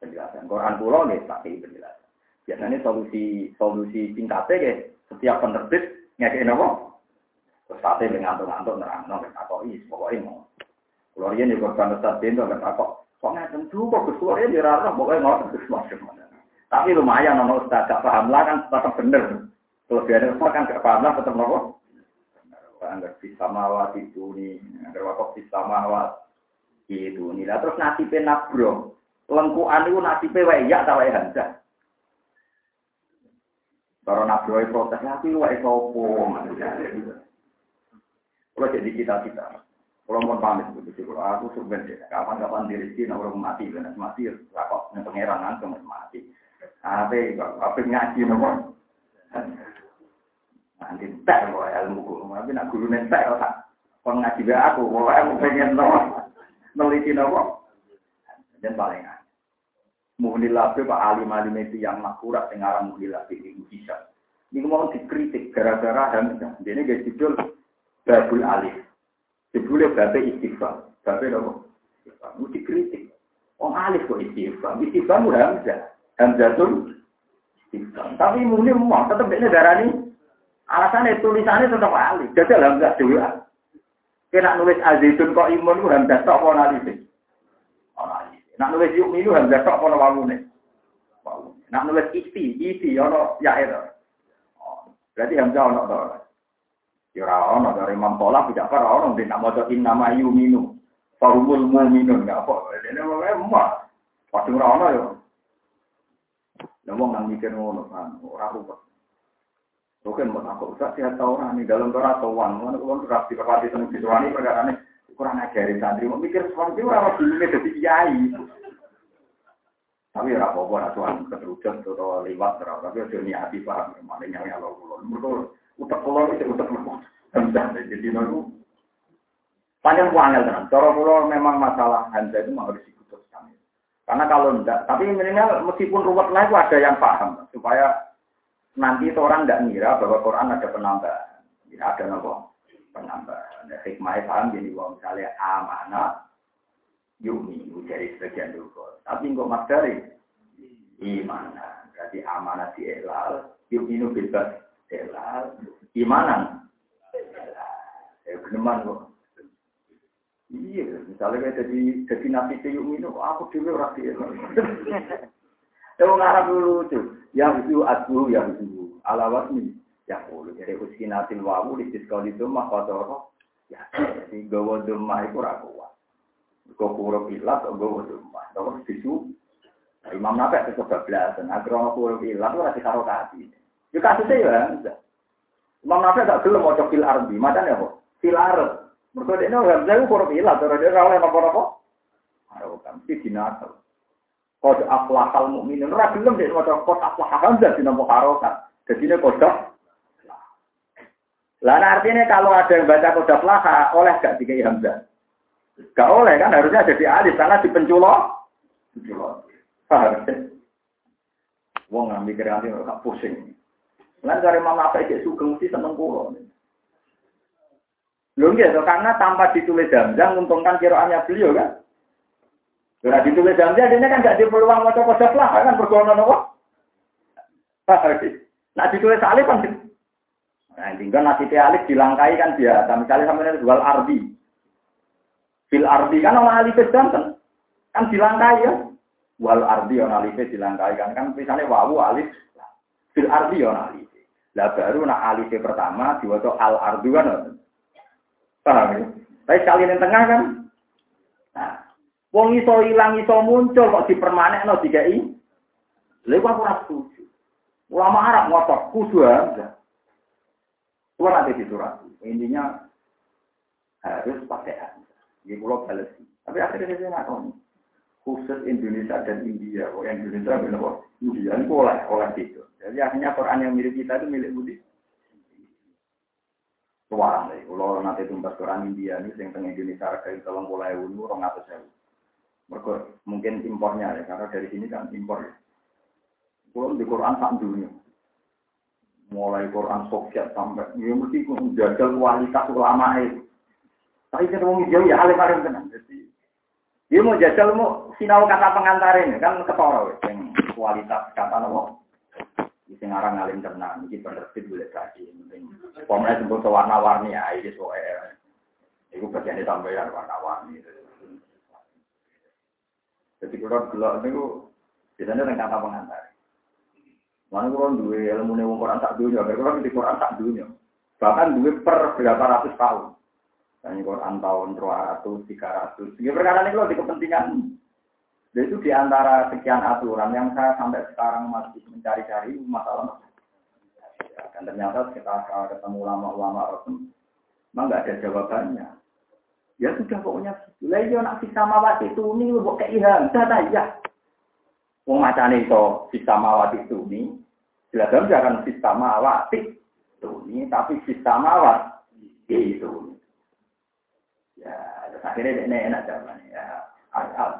penjelasan. Quran pulau nih pakai penjelasan. Biasanya solusi solusi singkatnya ya setiap penerbit ngekei nopo. Terus sate ngantuk-ngantuk nerang nopo takok is pokoknya mau. Keluar ini korban Ustaz Bento nggak takok. Kok nggak tentu kok keluar ini rara pokoknya mau terus masuk Tapi lumayan nono Ustaz gak paham lah kan tetap bener. Biar Ustaz kan gak paham lah tetap nopo. Anggar bisa mawat itu nih, anggar wakaf bisa mawat itu nih. Terus nasibnya nabro, lengkuan itu nasibnya wayak atau wayak hamzah. Kalau nabi protes, tapi lu wae sopo. Kalau jadi kita-kita. Kalau mau pamit begitu, kalau aku sebenarnya kapan-kapan diri sini orang mati, dan mati, kok yang pangeran langsung mati. Tapi apa ngaji nopo? Nanti tak kok ilmu guru, tapi nak guru nentek kok kon ngaji be aku, kok aku pengen nopo neliti nopo. Dan paling Muhnilabe Pak Alim Alim itu yang makurat yang arah Muhnilabe itu bisa. Ini mau dikritik gara-gara Hamzah. Jadi gak judul Babul Alif. Judulnya Babe Istighfar. Babe apa? Istighfar. Mau dikritik. Oh Alif kok Istighfar. Istighfar itu Hamzah. Hamzah itu Istighfar. Tapi mungkin mau tetap ini darah ini. Alasannya tulisannya tetap Alif. Jadi Hamzah juga. Kena nulis Azizun kok imun itu Hamzah. Tak mau Alif. Nak nulis yuk minu hamzah tok kono wawune. Nak nulis iti, iti ono ya itu. Berarti hamzah ono to. Ya ono dari Imam Tolak tidak ora ono nek nak maca inna ma yuminu. Farumul mu'minun enggak apa. Dene wae emak. Pasti ora ono. Lah wong nang mikir ngono kan ora rubah. Bukan buat aku, usah sihat tahu orang ini dalam Torah atau wan, mana kalau rapi kepati tentang situasi perkara ini kurang ajarin santri, mau mikir sesuatu orang dulu jadi kiai. Tapi ora apa-apa ora tuan keterucut atau liwat ora, tapi aja niati paham mana nyawa Allah kula. Mergo utek kula iki utek lemah. Jadi nono panjang wangel tenan. Cara kula memang masalah handa itu harus diputuskan. Karena kalau enggak, tapi minimal meskipun ruwet lah itu ada yang paham supaya nanti orang enggak ngira bahwa Quran ada penambahan. Ya, ada nopo penambahan. Hikmahnya paham jadi bahwa misalnya amanah yumi dari sebagian dulu. Tapi kok mas dari iman. Berarti amanah di elal, yumi bebas elal, imanan. Ya beneman kok. Iya, misalnya kayak jadi jadi nabi yumi itu, aku dulu rapi. Kalau ngarap dulu tuh, yang itu aku yang itu alawat nih. Ya, boleh jadi uskinatil wawu di sekolah itu mah kotor. Ya, jadi gawa demah itu rakuat. Kau kurang ilat, kau rumah. Terus bisu. Nah, Imam Nafi itu kebablasan. Agar orang kurang ilat, itu rasi karo kaki. Ya kasusnya ya, Imam Nafi gak gelem mau fil ardi. Macam ya kok? Fil dia ini Hamzah itu kurang ilat. Terus dia rawleh apa-apa. Harokan. Itu dinasal. Kode aflahal mu'minin. Ora gelem dia mau kode aflahal Hamzah di nomor harokan. Jadi ini kode lah artinya kalau ada yang baca kode aflaha, oleh gak dikai Hamzah? Gak oleh kan harusnya jadi alif karena di penculok. Penculok. Wong nggak mikir nanti nggak pusing. Lain dari mama apa itu sugeng mesti seneng pulau. Belum gitu, karena tanpa ditulis jam-jam untungkan kiraannya beliau kan. Karena ditulis jam-jam, dia kan gak di peluang mau coba lah, kan berguna nopo. Nah ditulis alif kan. Nah tinggal nasi alif dilangkai kan dia. Misalnya sampai jual ardi. Fil ardi kan orang alif jantan. Kan dilangkai ya. Wal ardi orang alif dilangkai kan. Kan misalnya wawu alif. Fil ardi orang alif. Lah baru nak alif pertama diwaca al ardu kan. Paham ya? Tapi sekali yang tengah kan. Nah, wong iso ilang iso muncul kok dipermanekno dikai. Lha kok ora setuju. Ulama Arab ngotot kudu aja. Kulo nanti di surat. Intinya harus pakai hamzah. Ini kulo balas. Tapi akhirnya saya nggak tahu. Khusus Indonesia dan India. Oh, yang Indonesia benar India ini oleh oleh itu. Jadi akhirnya Quran yang milik kita itu milik Budi. Tuang deh. Kalau nanti tumbas Quran India ini yang tengah Indonesia harga itu tolong mulai ulu orang atas saya. mungkin impornya ya, karena dari sini kan impor ya. Kalau di Quran tak dunia. Mulai Quran Soviet sampai, ya mesti jajal kualitas ulama itu. Tapi kita mau jauh ya alim alim tenang. Jadi, dia mau jajal mau sinau kata pengantar ini kan ketoro yang kualitas kata nopo. Sing aran ngalim tenang, iki penerbit boleh kaji. Pokoknya sebut warna-warni ya, ini soalnya. Iku bagian tambahan warna-warni. Jadi kalau gelap itu biasanya dengan kata pengantar. Mana kurang dua ilmu nih Quran tak dunia, kalau di Quran tak dunia. Bahkan dua per berapa ratus tahun. Dan Quran tahun 200, 300. Ya perkara ini kalau di kepentingan. Jadi itu di antara sekian aturan yang saya sampai sekarang masih mencari-cari masalah. Ya, dan ternyata kita ketemu ulama-ulama Rasul, memang nggak ada jawabannya. Ya sudah pokoknya. Lah iya nak bisa mawat itu ini lu buat keiham, sudah ya. Wong macane itu bisa mawat itu ini, jelas jangan bisa mawat itu ini, tapi bisa mawat itu. Ya, akhirnya ini enak jawabannya. Ya,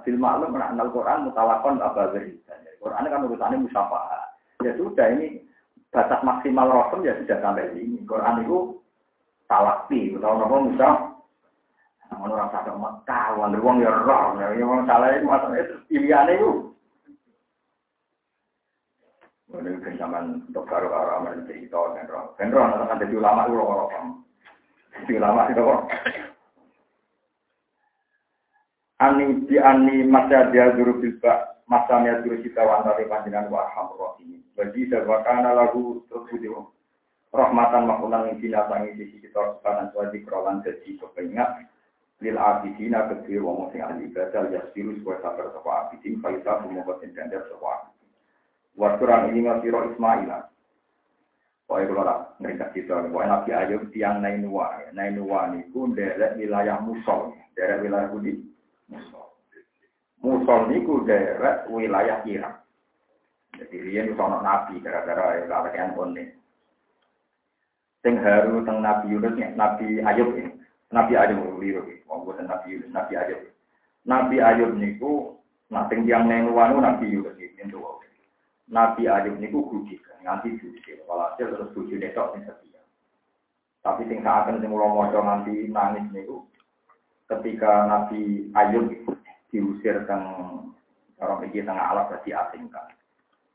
film maklum mengenal Quran mutawakon apa beri. Quran kan urusannya musyafaat. Ya sudah ini batas maksimal rasul ya sudah sampai sini. Quran itu talakti, atau apa musaf. Namun orang sadar Mekah, wong wong ya roh, ya wong salah itu masalah itu pilihan itu. Ini kan zaman untuk baru orang cerita kan roh. Kan roh, nanti jadi ulama itu roh Jadi ulama itu kok. Ani di ani masa dia guru bilba masanya guru kita wantari panjenengan wa arhamur ini bagi sebakana lagu terbujuk rahmatan makulang yang binatang sisi kita sekarang suadi kerolan jadi kepengat lil abidina kedua wong sing ahli ibadah ya siru supaya sabar sapa abidin faisa semoga gandar sapa Wakturan ini ngasiro Ismaila. Pokoknya kalau lah mereka kita, pokoknya Nabi Ayub tiang Nainua, Nainua niku derek wilayah Musol, derek wilayah Budi. Musol niku daerah wilayah Irak. Jadi itu sono nabi gara-gara ya kakean konne. Sing haru teng Nabi Yunus Nabi Ayub ini. Nabi Ayub liru iki. Wong Nabi Yunus, Nabi Ayub. Nabi Ayub niku nah sing tiyang Nabi Yunus iki Nabi Ayub niku gudik nganti gudik. Walhasil terus bojone tok sing setia. Tapi sing saken sing kula maca nangis niku ketika Nabi Ayub diusir teng orang iki tengah alat diasingkan.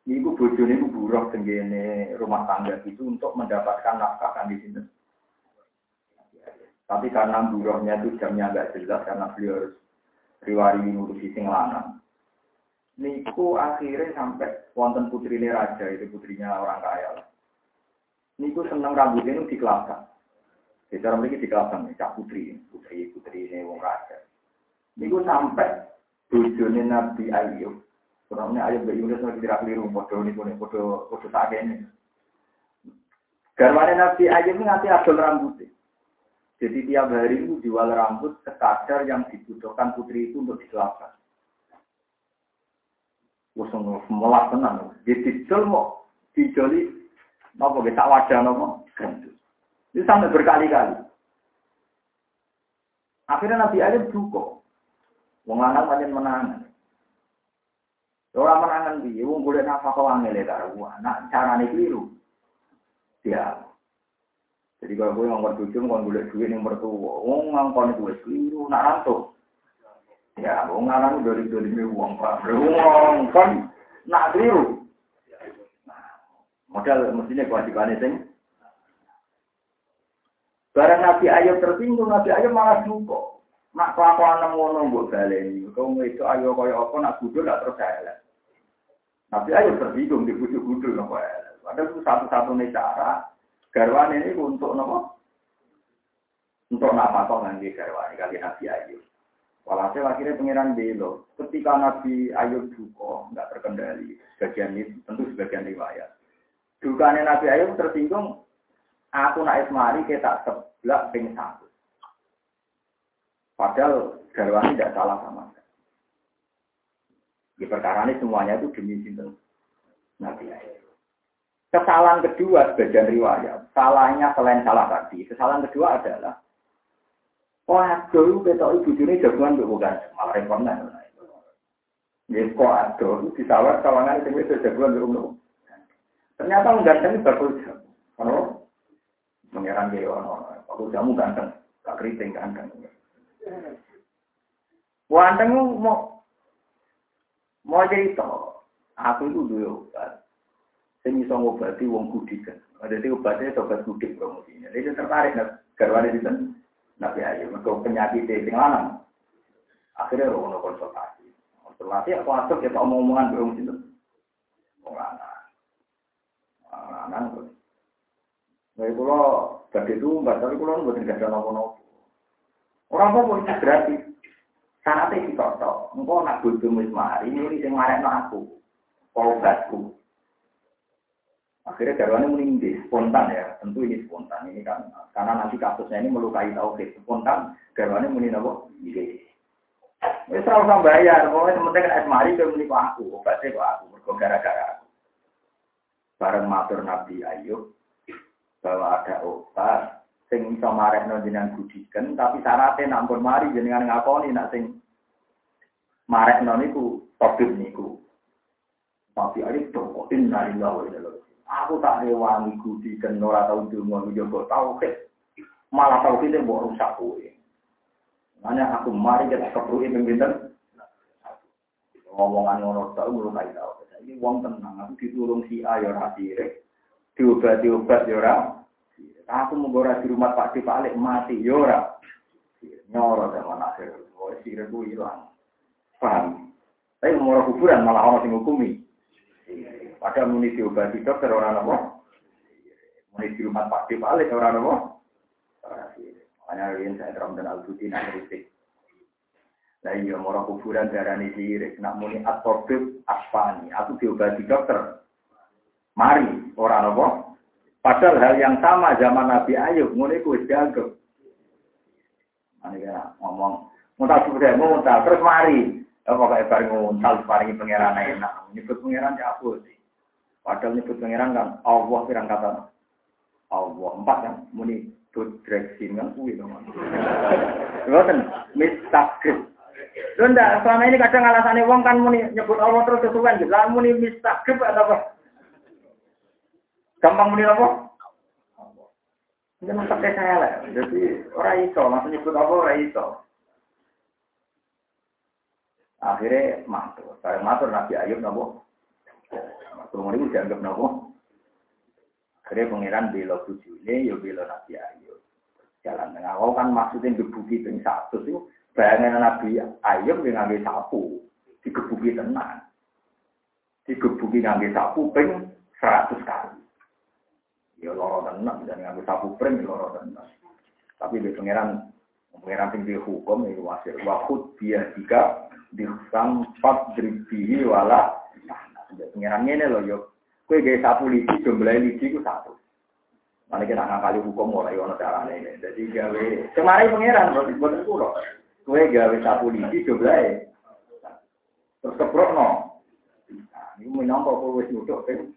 Niku bojone niku buruh tenggene rumah tangga itu untuk mendapatkan nafkah kan di sini. Tapi karena buruhnya itu jamnya agak jelas karena beliau harus riwari ngurusi sing lanang. Niku akhirnya sampai wonten putri ini raja itu putrinya orang kaya. Niku seneng rambutnya itu dikelapkan. Di di kawasan Cak Putri, Putri Putri ini wong raja. Niku sampai bujone Nabi Ayub. Kurangnya Ayub Bayi Yunus lagi tidak keliru, bodoh niku nih, bodoh bodoh tak ini. Garwane Nabi Ayub ini nanti adol rambutnya. Jadi tiap hari itu jual rambut sekadar yang dibutuhkan putri itu untuk dikelapkan. Usung melas tenang. Jadi dicel mau dijoli, nopo kita wajah nopo. Itu sampai berkali-kali. Akhirnya Nabi Ayub duka. Wong lanang pancen menangan. Orang menangan dia, wong boleh nafkah ya gua. Nah, carane keliru. Ya. Jadi kalau gue ngomong tujuh, ngomong boleh duit yang mertua. Wong ngangkon gue keliru, nak rantuk. Ya, wong lanang dari dari uang pak. Wong ngangkon, nak keliru. Nah, modal mestinya kewajiban itu. Barang Nabi Ayub tersinggung, Nabi Ayub malah duka. Nak kelakuan ngono mbok. Kau itu ayo kaya apa nak kudu nak terus elek. Nabi Ayub tersinggung di kudu-kudu napa elek. Ada itu satu-satunya cara garwan ini untuk nopo untuk nama kok nanti garwan kali Nabi Ayub. Walhasil akhirnya pengiran belo. Ketika Nabi Ayub duka, nggak terkendali. Sebagian itu tentu sebagian riwayat. Dukanya Nabi Ayub tersinggung. Aku naik semari kita sebelah ping satu. Padahal garwani tidak salah sama sekali. Di perkara ini semuanya itu demi sinten Nabi. Kesalahan kedua sebagian riwayat, salahnya selain salah tadi, kesalahan kedua adalah Waduh, betok ibu ini jagoan mbek bukan malah repot nah. Ya kok aduh disawar kawangan sing wis jagoan mbek umno. Ternyata ganteng bagus. Ono mengeran dia ono. Aku jamu ganteng, gak keriting ganteng. Wanteng mau mau cerita. Aku itu dulu obat. Saya bisa ngobati wong kudikan. Ada di obatnya obat kudik promosinya. Dia tertarik garwane di sana. Nabi Ayub, mereka penyakit sing lanang. Akhirnya rono konsultasi. Konsultasi aku masuk kita omong-omongan belum itu. Wong lanang. Lanang terus. Nah, bagi itu, mbak, tapi kalau nggak ada nopo-nopo. Orang mau punya gratis. Sangatnya ditotok. Engkau nak butuh mismar, ini ini yang marah aku. Obatku. Akhirnya garwane meninggi, spontan ya, tentu ini spontan ini kan karena nanti kasusnya ini melukai tauhid spontan garwane muni napa? Nggih. Wis ora usah bayar, sementing kan mari ke muni aku, obatnya kok aku, mergo gara-gara aku. Bareng matur Nabi Ayub bahwa ada obat sing iso marekno jenengan budiken tapi syaratnya nampun mari jenengan ngakoni nak sing marekno niku tabib niku. Tapi Ayub tuh inna lillahi wa inna ilaihi Aku tak rewangi gudi dan ora tau ndonga njogo tauhid. Malah tauhid e mbok rusak kowe. Hanya aku mari kita kepruki pimpinan. Ngomongan ngono tak mulai tau. Ini wong tenang, aku ditulung si A ya ora sirik. Diobati-obat ya ora. Aku mau di rumah Pak Alik mati ya ora. Nyoro zaman akhir. Sirik ku hilang. Paham? Tapi mau kuburan malah orang sing hukumi. Padahal muni diobati dokter orang apa? Muni di rumah Pak Balik orang apa? Hanya ingin saya teram dan al-butin kritik. Nah iya, moro kuburan darah ini sirik. Nak muni at-tobib asfani. Aku diobati dokter. Mari, orang apa? Padahal hal yang sama zaman Nabi Ayub. Muni kuis jago. Ini ya, ngomong. Muntah sudah, muntah. Terus mari. Apa kayak bareng nguntal, paringi pengeran enak. Nyebut pengeran ya apa sih? Padahal nyebut pangeran kan Allah pirang kata Allah empat kan muni direksi kan kuwi to. Ngoten mistakib. Lho ndak selama ini kadang alasane wong kan muni nyebut Allah terus kesuwen. Lah muni mistakib atau apa? Gampang muni apa? Ini pakai saya lah. Jadi orang iso, langsung nyebut apa orang iso. Akhirnya matur. Saya matur Nabi Ayub nabo. Kemudian itu dianggap nopo. Akhirnya pangeran bela bujune, ya bela Nabi Ayub. Jalan tengah. Kau kan maksudnya gebuki ping satu itu, bayangan Nabi Ayub yang ngambil sapu, digebuki tenang. Digebuki ngambil sapu ping seratus kali. Ya loro tenang, dan ngambil sapu pring ya loro tenang. Tapi di pangeran, pangeran tinggi hukum, itu wasir. Wahud biya jika disampat dribihi wala Pengiran ini loh, yuk. Kue gaya sapu lidi, jumlah lidi itu satu. Mana kita ngakali hukum mulai ono caranya ini. Jadi gawe, kemarin pengiran, berarti itu loh. Kue gawe sapu lidi, jumlah Terus keprok no. Nah, ini menampol kalau wis kan.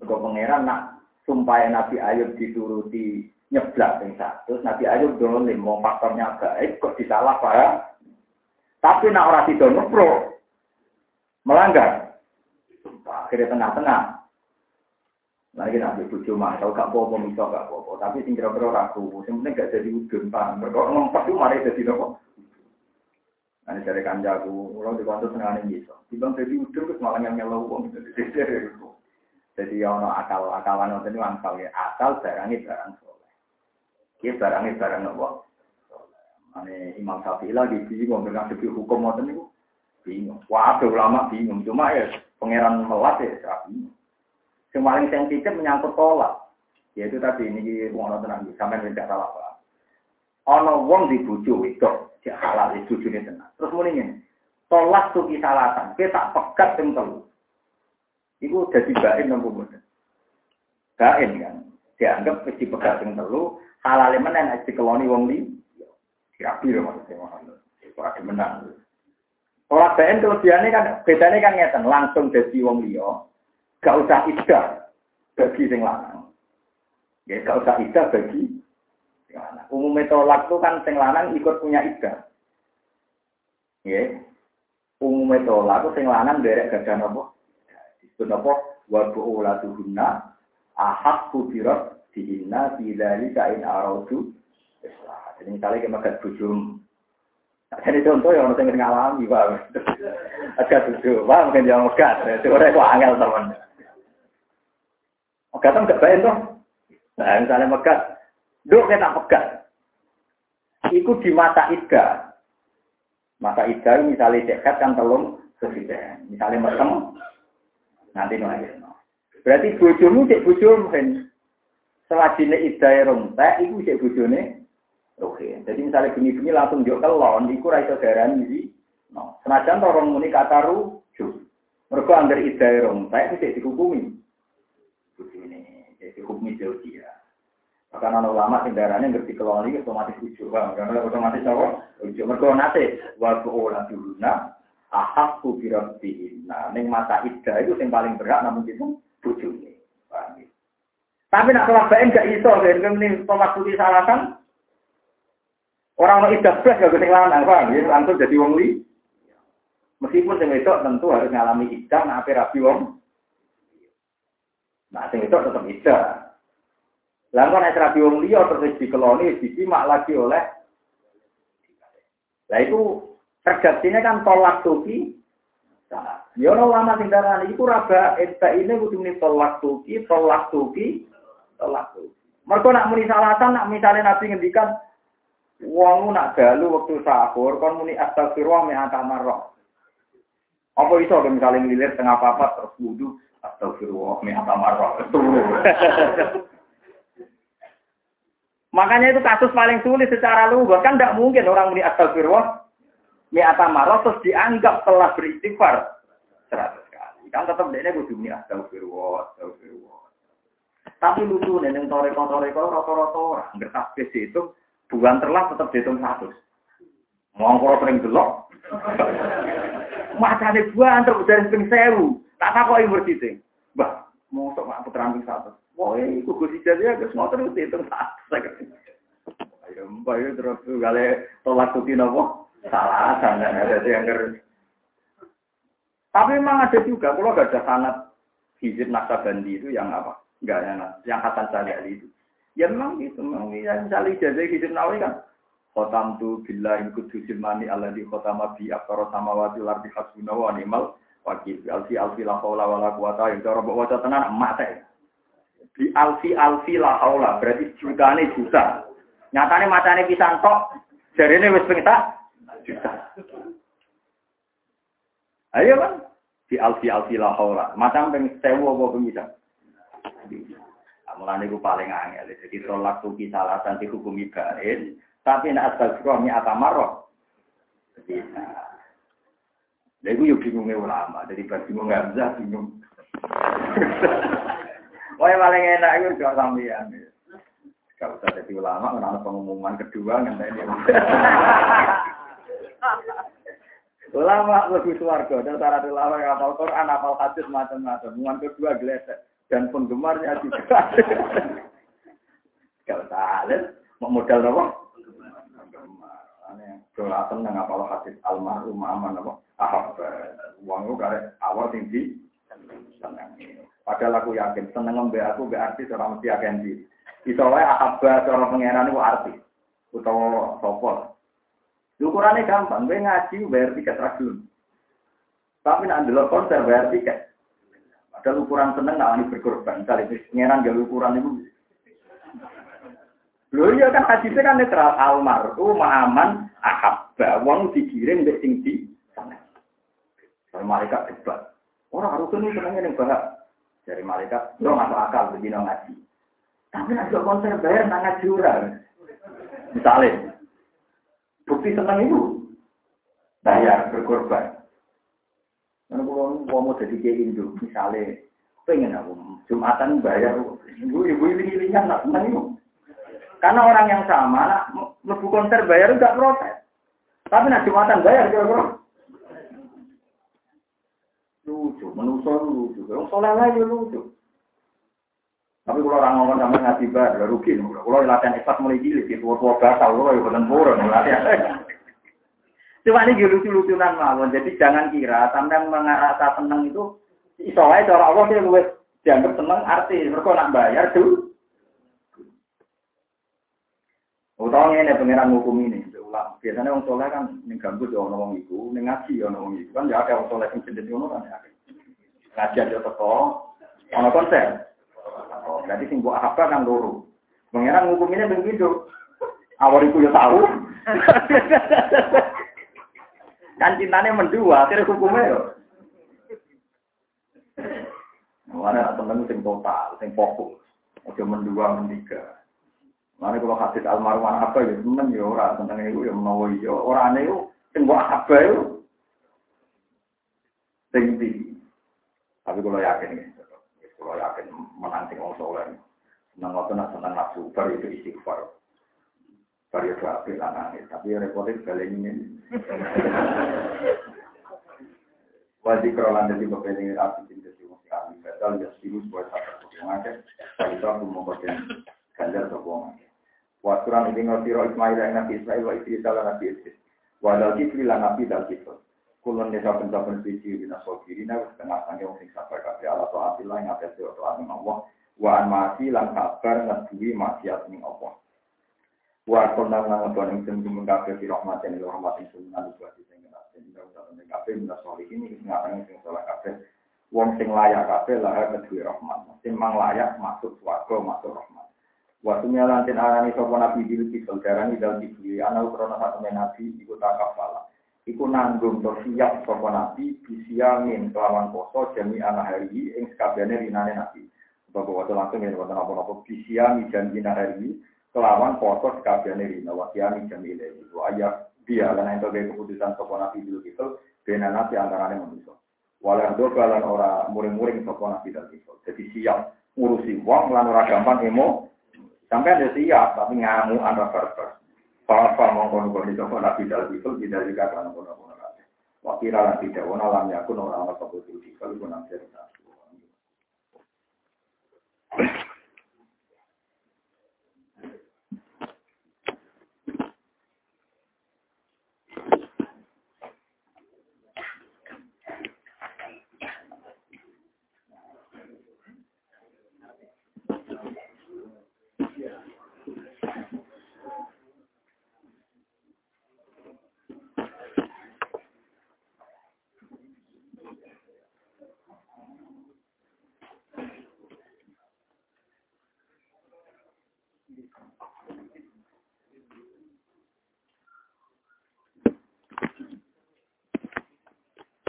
Kau pengiran nak sumpah Nabi Ayub dituruti nyeblak yang satu. Nabi Ayub dolim, mau faktornya baik, kok disalah pak. Tapi nak orang itu pro, melanggar. Akhirnya tengah-tengah. Lagi nanti bujuk mah, tahu gak apa-apa, misal gak apa-apa. Tapi sing kira-kira ragu, yang penting gak jadi udun, paham. Mereka ngompat itu mari jadi nopo. Nanti dari kanjaku, kalau di kantor tengah ini bisa. Dibang jadi udun, terus malah yang nyelau uang, gitu. Jadi ya ono akal-akalan itu langsung ya. Asal barangnya barang soleh. Ini barangnya barang nopo. Ini Imam Syafi'i lagi bingung dengan segi hukum ngoten niku bingung. Wah, ulama bingung. Cuma ya pangeran melat ya bingung. Yang paling menyangkut tolak. Yaitu tadi ini wong tenang sampean tidak salah paham. Ana wong di bojo wedok, dia halal di bojone tenang. Terus muni ngene. Tolak tuh salatan, kita pekat telu. Iku dadi bain nopo mboten? Bain kan. Dianggap wis dipegat ping telu, halal menen nek dikeloni wong li. Kira-kira maksudnya ngono. Itu ada menang. Tolak bain kelebihannya kan bedanya kan ngeten, langsung jadi wong liya. Gak usah idah bagi sing lanang. Ya gak usah idah bagi Umumnya tolak itu kan sing lanang ikut punya idah. Ya, umumnya tolak itu sing lanang derek gadah nopo. Nopo wa bu'ulatuhunna ahak kudirat dihinna bidali kain araudu. Jadi misalnya kita makan bujum. Jadi contoh yang orang ngalami, Pak. Agak tujuh, Pak, mungkin jangan megat. Itu orang kok angel, teman. Megat kan gak baik, toh. Nah, misalnya megat. Duk, kita pegat. Iku di mata ida. Mata ida misalnya dekat kan telung. Misalnya mesem, nanti nolak. Berarti bojomu cek bojomu kan. Selajine ida rontek, iku cek bojone Oke, jadi misalnya bunyi-bunyi langsung jok kelon, iku ra iso darani iki. No. Senajan to orang muni kata rujuk. Mergo anggar ida rontek cek dihukumi. Bojone, cek dihukumi jauh dia. Karena ulama kendaraannya ngerti kelon ini otomatis ujuk, karena otomatis apa? Ujuk. Mereka nanti waktu olah duluna ahak kubirat Nah, neng mata ida itu yang paling berat, namun itu nih. Tapi nak tolak bain gak iso, kan ini tolak putih salasan. Orang mau idah belas gak kesing lanang, paham ya? Langsung jadi wong li. Meskipun sing itu tentu harus ngalami idah, nah apa rapi wong. Nah, sing itu tetap idah. Lalu nek rabi wong liya terus dikeloni disimak lagi oleh Lah itu terjadinya kan tolak tuki. Ya lama sing darani iku raba eta ini kudu muni tolak tuki, tolak tuki, tolak tuki. Mergo nak muni salatan nak misalnya Nabi ngendikan wong nak dalu waktu sahur kon muni astagfirullah mi atamarra. Apa iso misalnya ngilir tengah papat terus wudu astagfirullah mi atamarra. Makanya itu kasus paling sulit secara lugas. Kan tidak mungkin orang muni astagfirullah. Mi'ata marah terus dianggap telah beristighfar. Seratus kali. Kan tetap dia kudu muni astagfirullah, astagfirullah. Tapi lucu nih, yang toreko-toreko rata-rata orang. Ngertas itu bukan terlah tetap dihitung. Mau kalau sering gelok. Macane buan terus dari ping sewu. Tak tak kok universitas. Bah, mau sok mak putra satu. Oh, itu gue jadi ya, gue mau terus itu satu. Ayo, mbak itu terus kali tolak tuti nopo salah sana ada yang nger. Tapi memang ada juga, kalau gak ada sanat hizib nasabandi itu yang apa? Enggak yang yang Hasan Salih itu. Ya memang gitu, memang yang Salih jadi hizib nawawi kan. Khotam tu billahi kudusil mani Allah di khotama bi akaro samawati lardi hasbuna wa ni'mal wakil. Alfi alfi la haula wala quwata yang cara bawa tenan emak teh di alfi alfi la haula berarti jutane juta. Nyatane macane pisan tok, jarene wis pengen juta. Ayo kan di alfi alfi la haula. Macam ping 1000 apa bisa. Mulane iku paling angel. Jadi tolak tuki salah dan dihukumi bain, tapi nek astagfirullah mi atamarro. Bisa. Lha iku yo bingungnya ulama, jadi pas nggak bisa bingung. Pokoknya paling enak itu juga sampean. Kalau usah jadi ulama, menurut pengumuman kedua kan ini. ulama lebih suarga dan cara ulama yang hafal Quran, hafal hadis macam-macam. Pengumuman kedua geletek dan penggemarnya juga. Kalau salah, mau modal apa? Penggemar. Doa tenang hafal hadis almarhum aman apa? Ahab. Uang itu karek awal tinggi. Tenang ini. Padahal aku yakin seneng ngombe aku be artis orang mesti agensi. Bisa wae ahabba cara pangeran itu artis utawa. Ukurannya gampang, gue ngaji bayar tiket ragilun. Tapi nak ndelok konser bayar tiket. Padahal ukuran seneng nak wani berkorban. Misalnya pangeran gak ukuran itu. Lho iya kan hadisnya kan netral almar itu aman ahabba wong dikirim mbek sing di sana. Malaikat debat. Orang harus ini senengnya ning bahak Dari malaikat, lo masuk akal begini ngaji. Tapi nak konser bayar nang ngaji. Misalnya, bukti senang itu bayar berkorban. Karena kalau mau jadi kayak Indo, misalnya, pengen aku Jumatan bayar, ibu ibu ini ini nak senang itu. Karena orang yang sama, nak lebu konser bayar enggak protes. Tapi nak Jumatan bayar kira-kira. Lucu, menusuk lucu. Orang soleh lagi lucu. Tapi kalau orang ngomong sama ngaji bar, ya rugi. Kalau latihan ikhlas mulai gili, di tua-tua basal, kalau ya latihan. Cuma ini lucu-lucunan mawon. Jadi jangan kira sampai mengarasa seneng itu iso wae cara Allah dia luwes dianggap seneng arti mereka nak bayar tuh. Utawa ini pengiran hukum ini, ulang. Biasanya orang soleh kan ning gambut ya orang itu, ning ngaji ya orang itu kan ya ada orang soleh yang jenis ngono kan ya. Ngaji aja teko, ono konser. Berarti sing buat apa kan loro. Hukum ini begitu. Awal itu ya tahu. Kan cintanya mendua, akhirnya hukumnya ya. Mana temen sing total, sing fokus. Oke mendua, mendiga. Mana kalau hadis almarhum apa ya temen ya ora tentang itu ya menawa ya ora aneh itu sing buat apa ya sing Tapi kalau yakin kalau yakin menang sing wong soleh. Senang waktu nak senang nafsu, baru itu istighfar. Baru itu apik lanangnya, tapi repotnya sekali ini. Wajib kerolan dari beberapa api tinggal di musik api fatal ya sirus buat sokongan ke kalau aku mau bagian ganjar sokongan. Wasuran ini ngerti roh Ismail yang nabi Ismail wa istri salah nabi Idris. Wadal kifli lan nabi dal kifl. Kulon desa pencapan suci bina sokirina setengah sange wong sing sabar kabeh ala taatillah yang atas taat Allah. Wa an mati lan kabar ngeduwi maksiat ning Allah. Wa kunna nang ing sing mengkafe fi rahmatin ila rahmatin sunan buat sing kena sing ora ora kafe minas ini sing ngapain sing salah kafe. Wong sing layak kafe lah kedue rahmat. Sing mang layak masuk swarga masuk rahmat. Waktu lan ten arani sapa nabi bil kisal darani dal kibli ana ukrona satu nabi iku takafala. Iku nanggung to siap sapa nabi bisia min kelawan poso jami ana hari ing sakabehane rinane nabi. Bapak waktu langsung ya wonten apa-apa. Bisia mi janji hari kelawan foto sekabiane rina wasiani jamile itu ayat dia lan ento ge keputusan sapa nabi dulu itu bena nabi antarane manusia walau do kalan ora muring-muring sapa nabi dal itu jadi siap ngurusi wong lan ora gampang emo. Sampai ada siap tapi ngamu antara barbar apa mongkon kon itu sapa nabi dal itu tidak dikatakan kono-kono Wakira lan tidak wana lam yakun orang-orang keputusan kalau pun nanti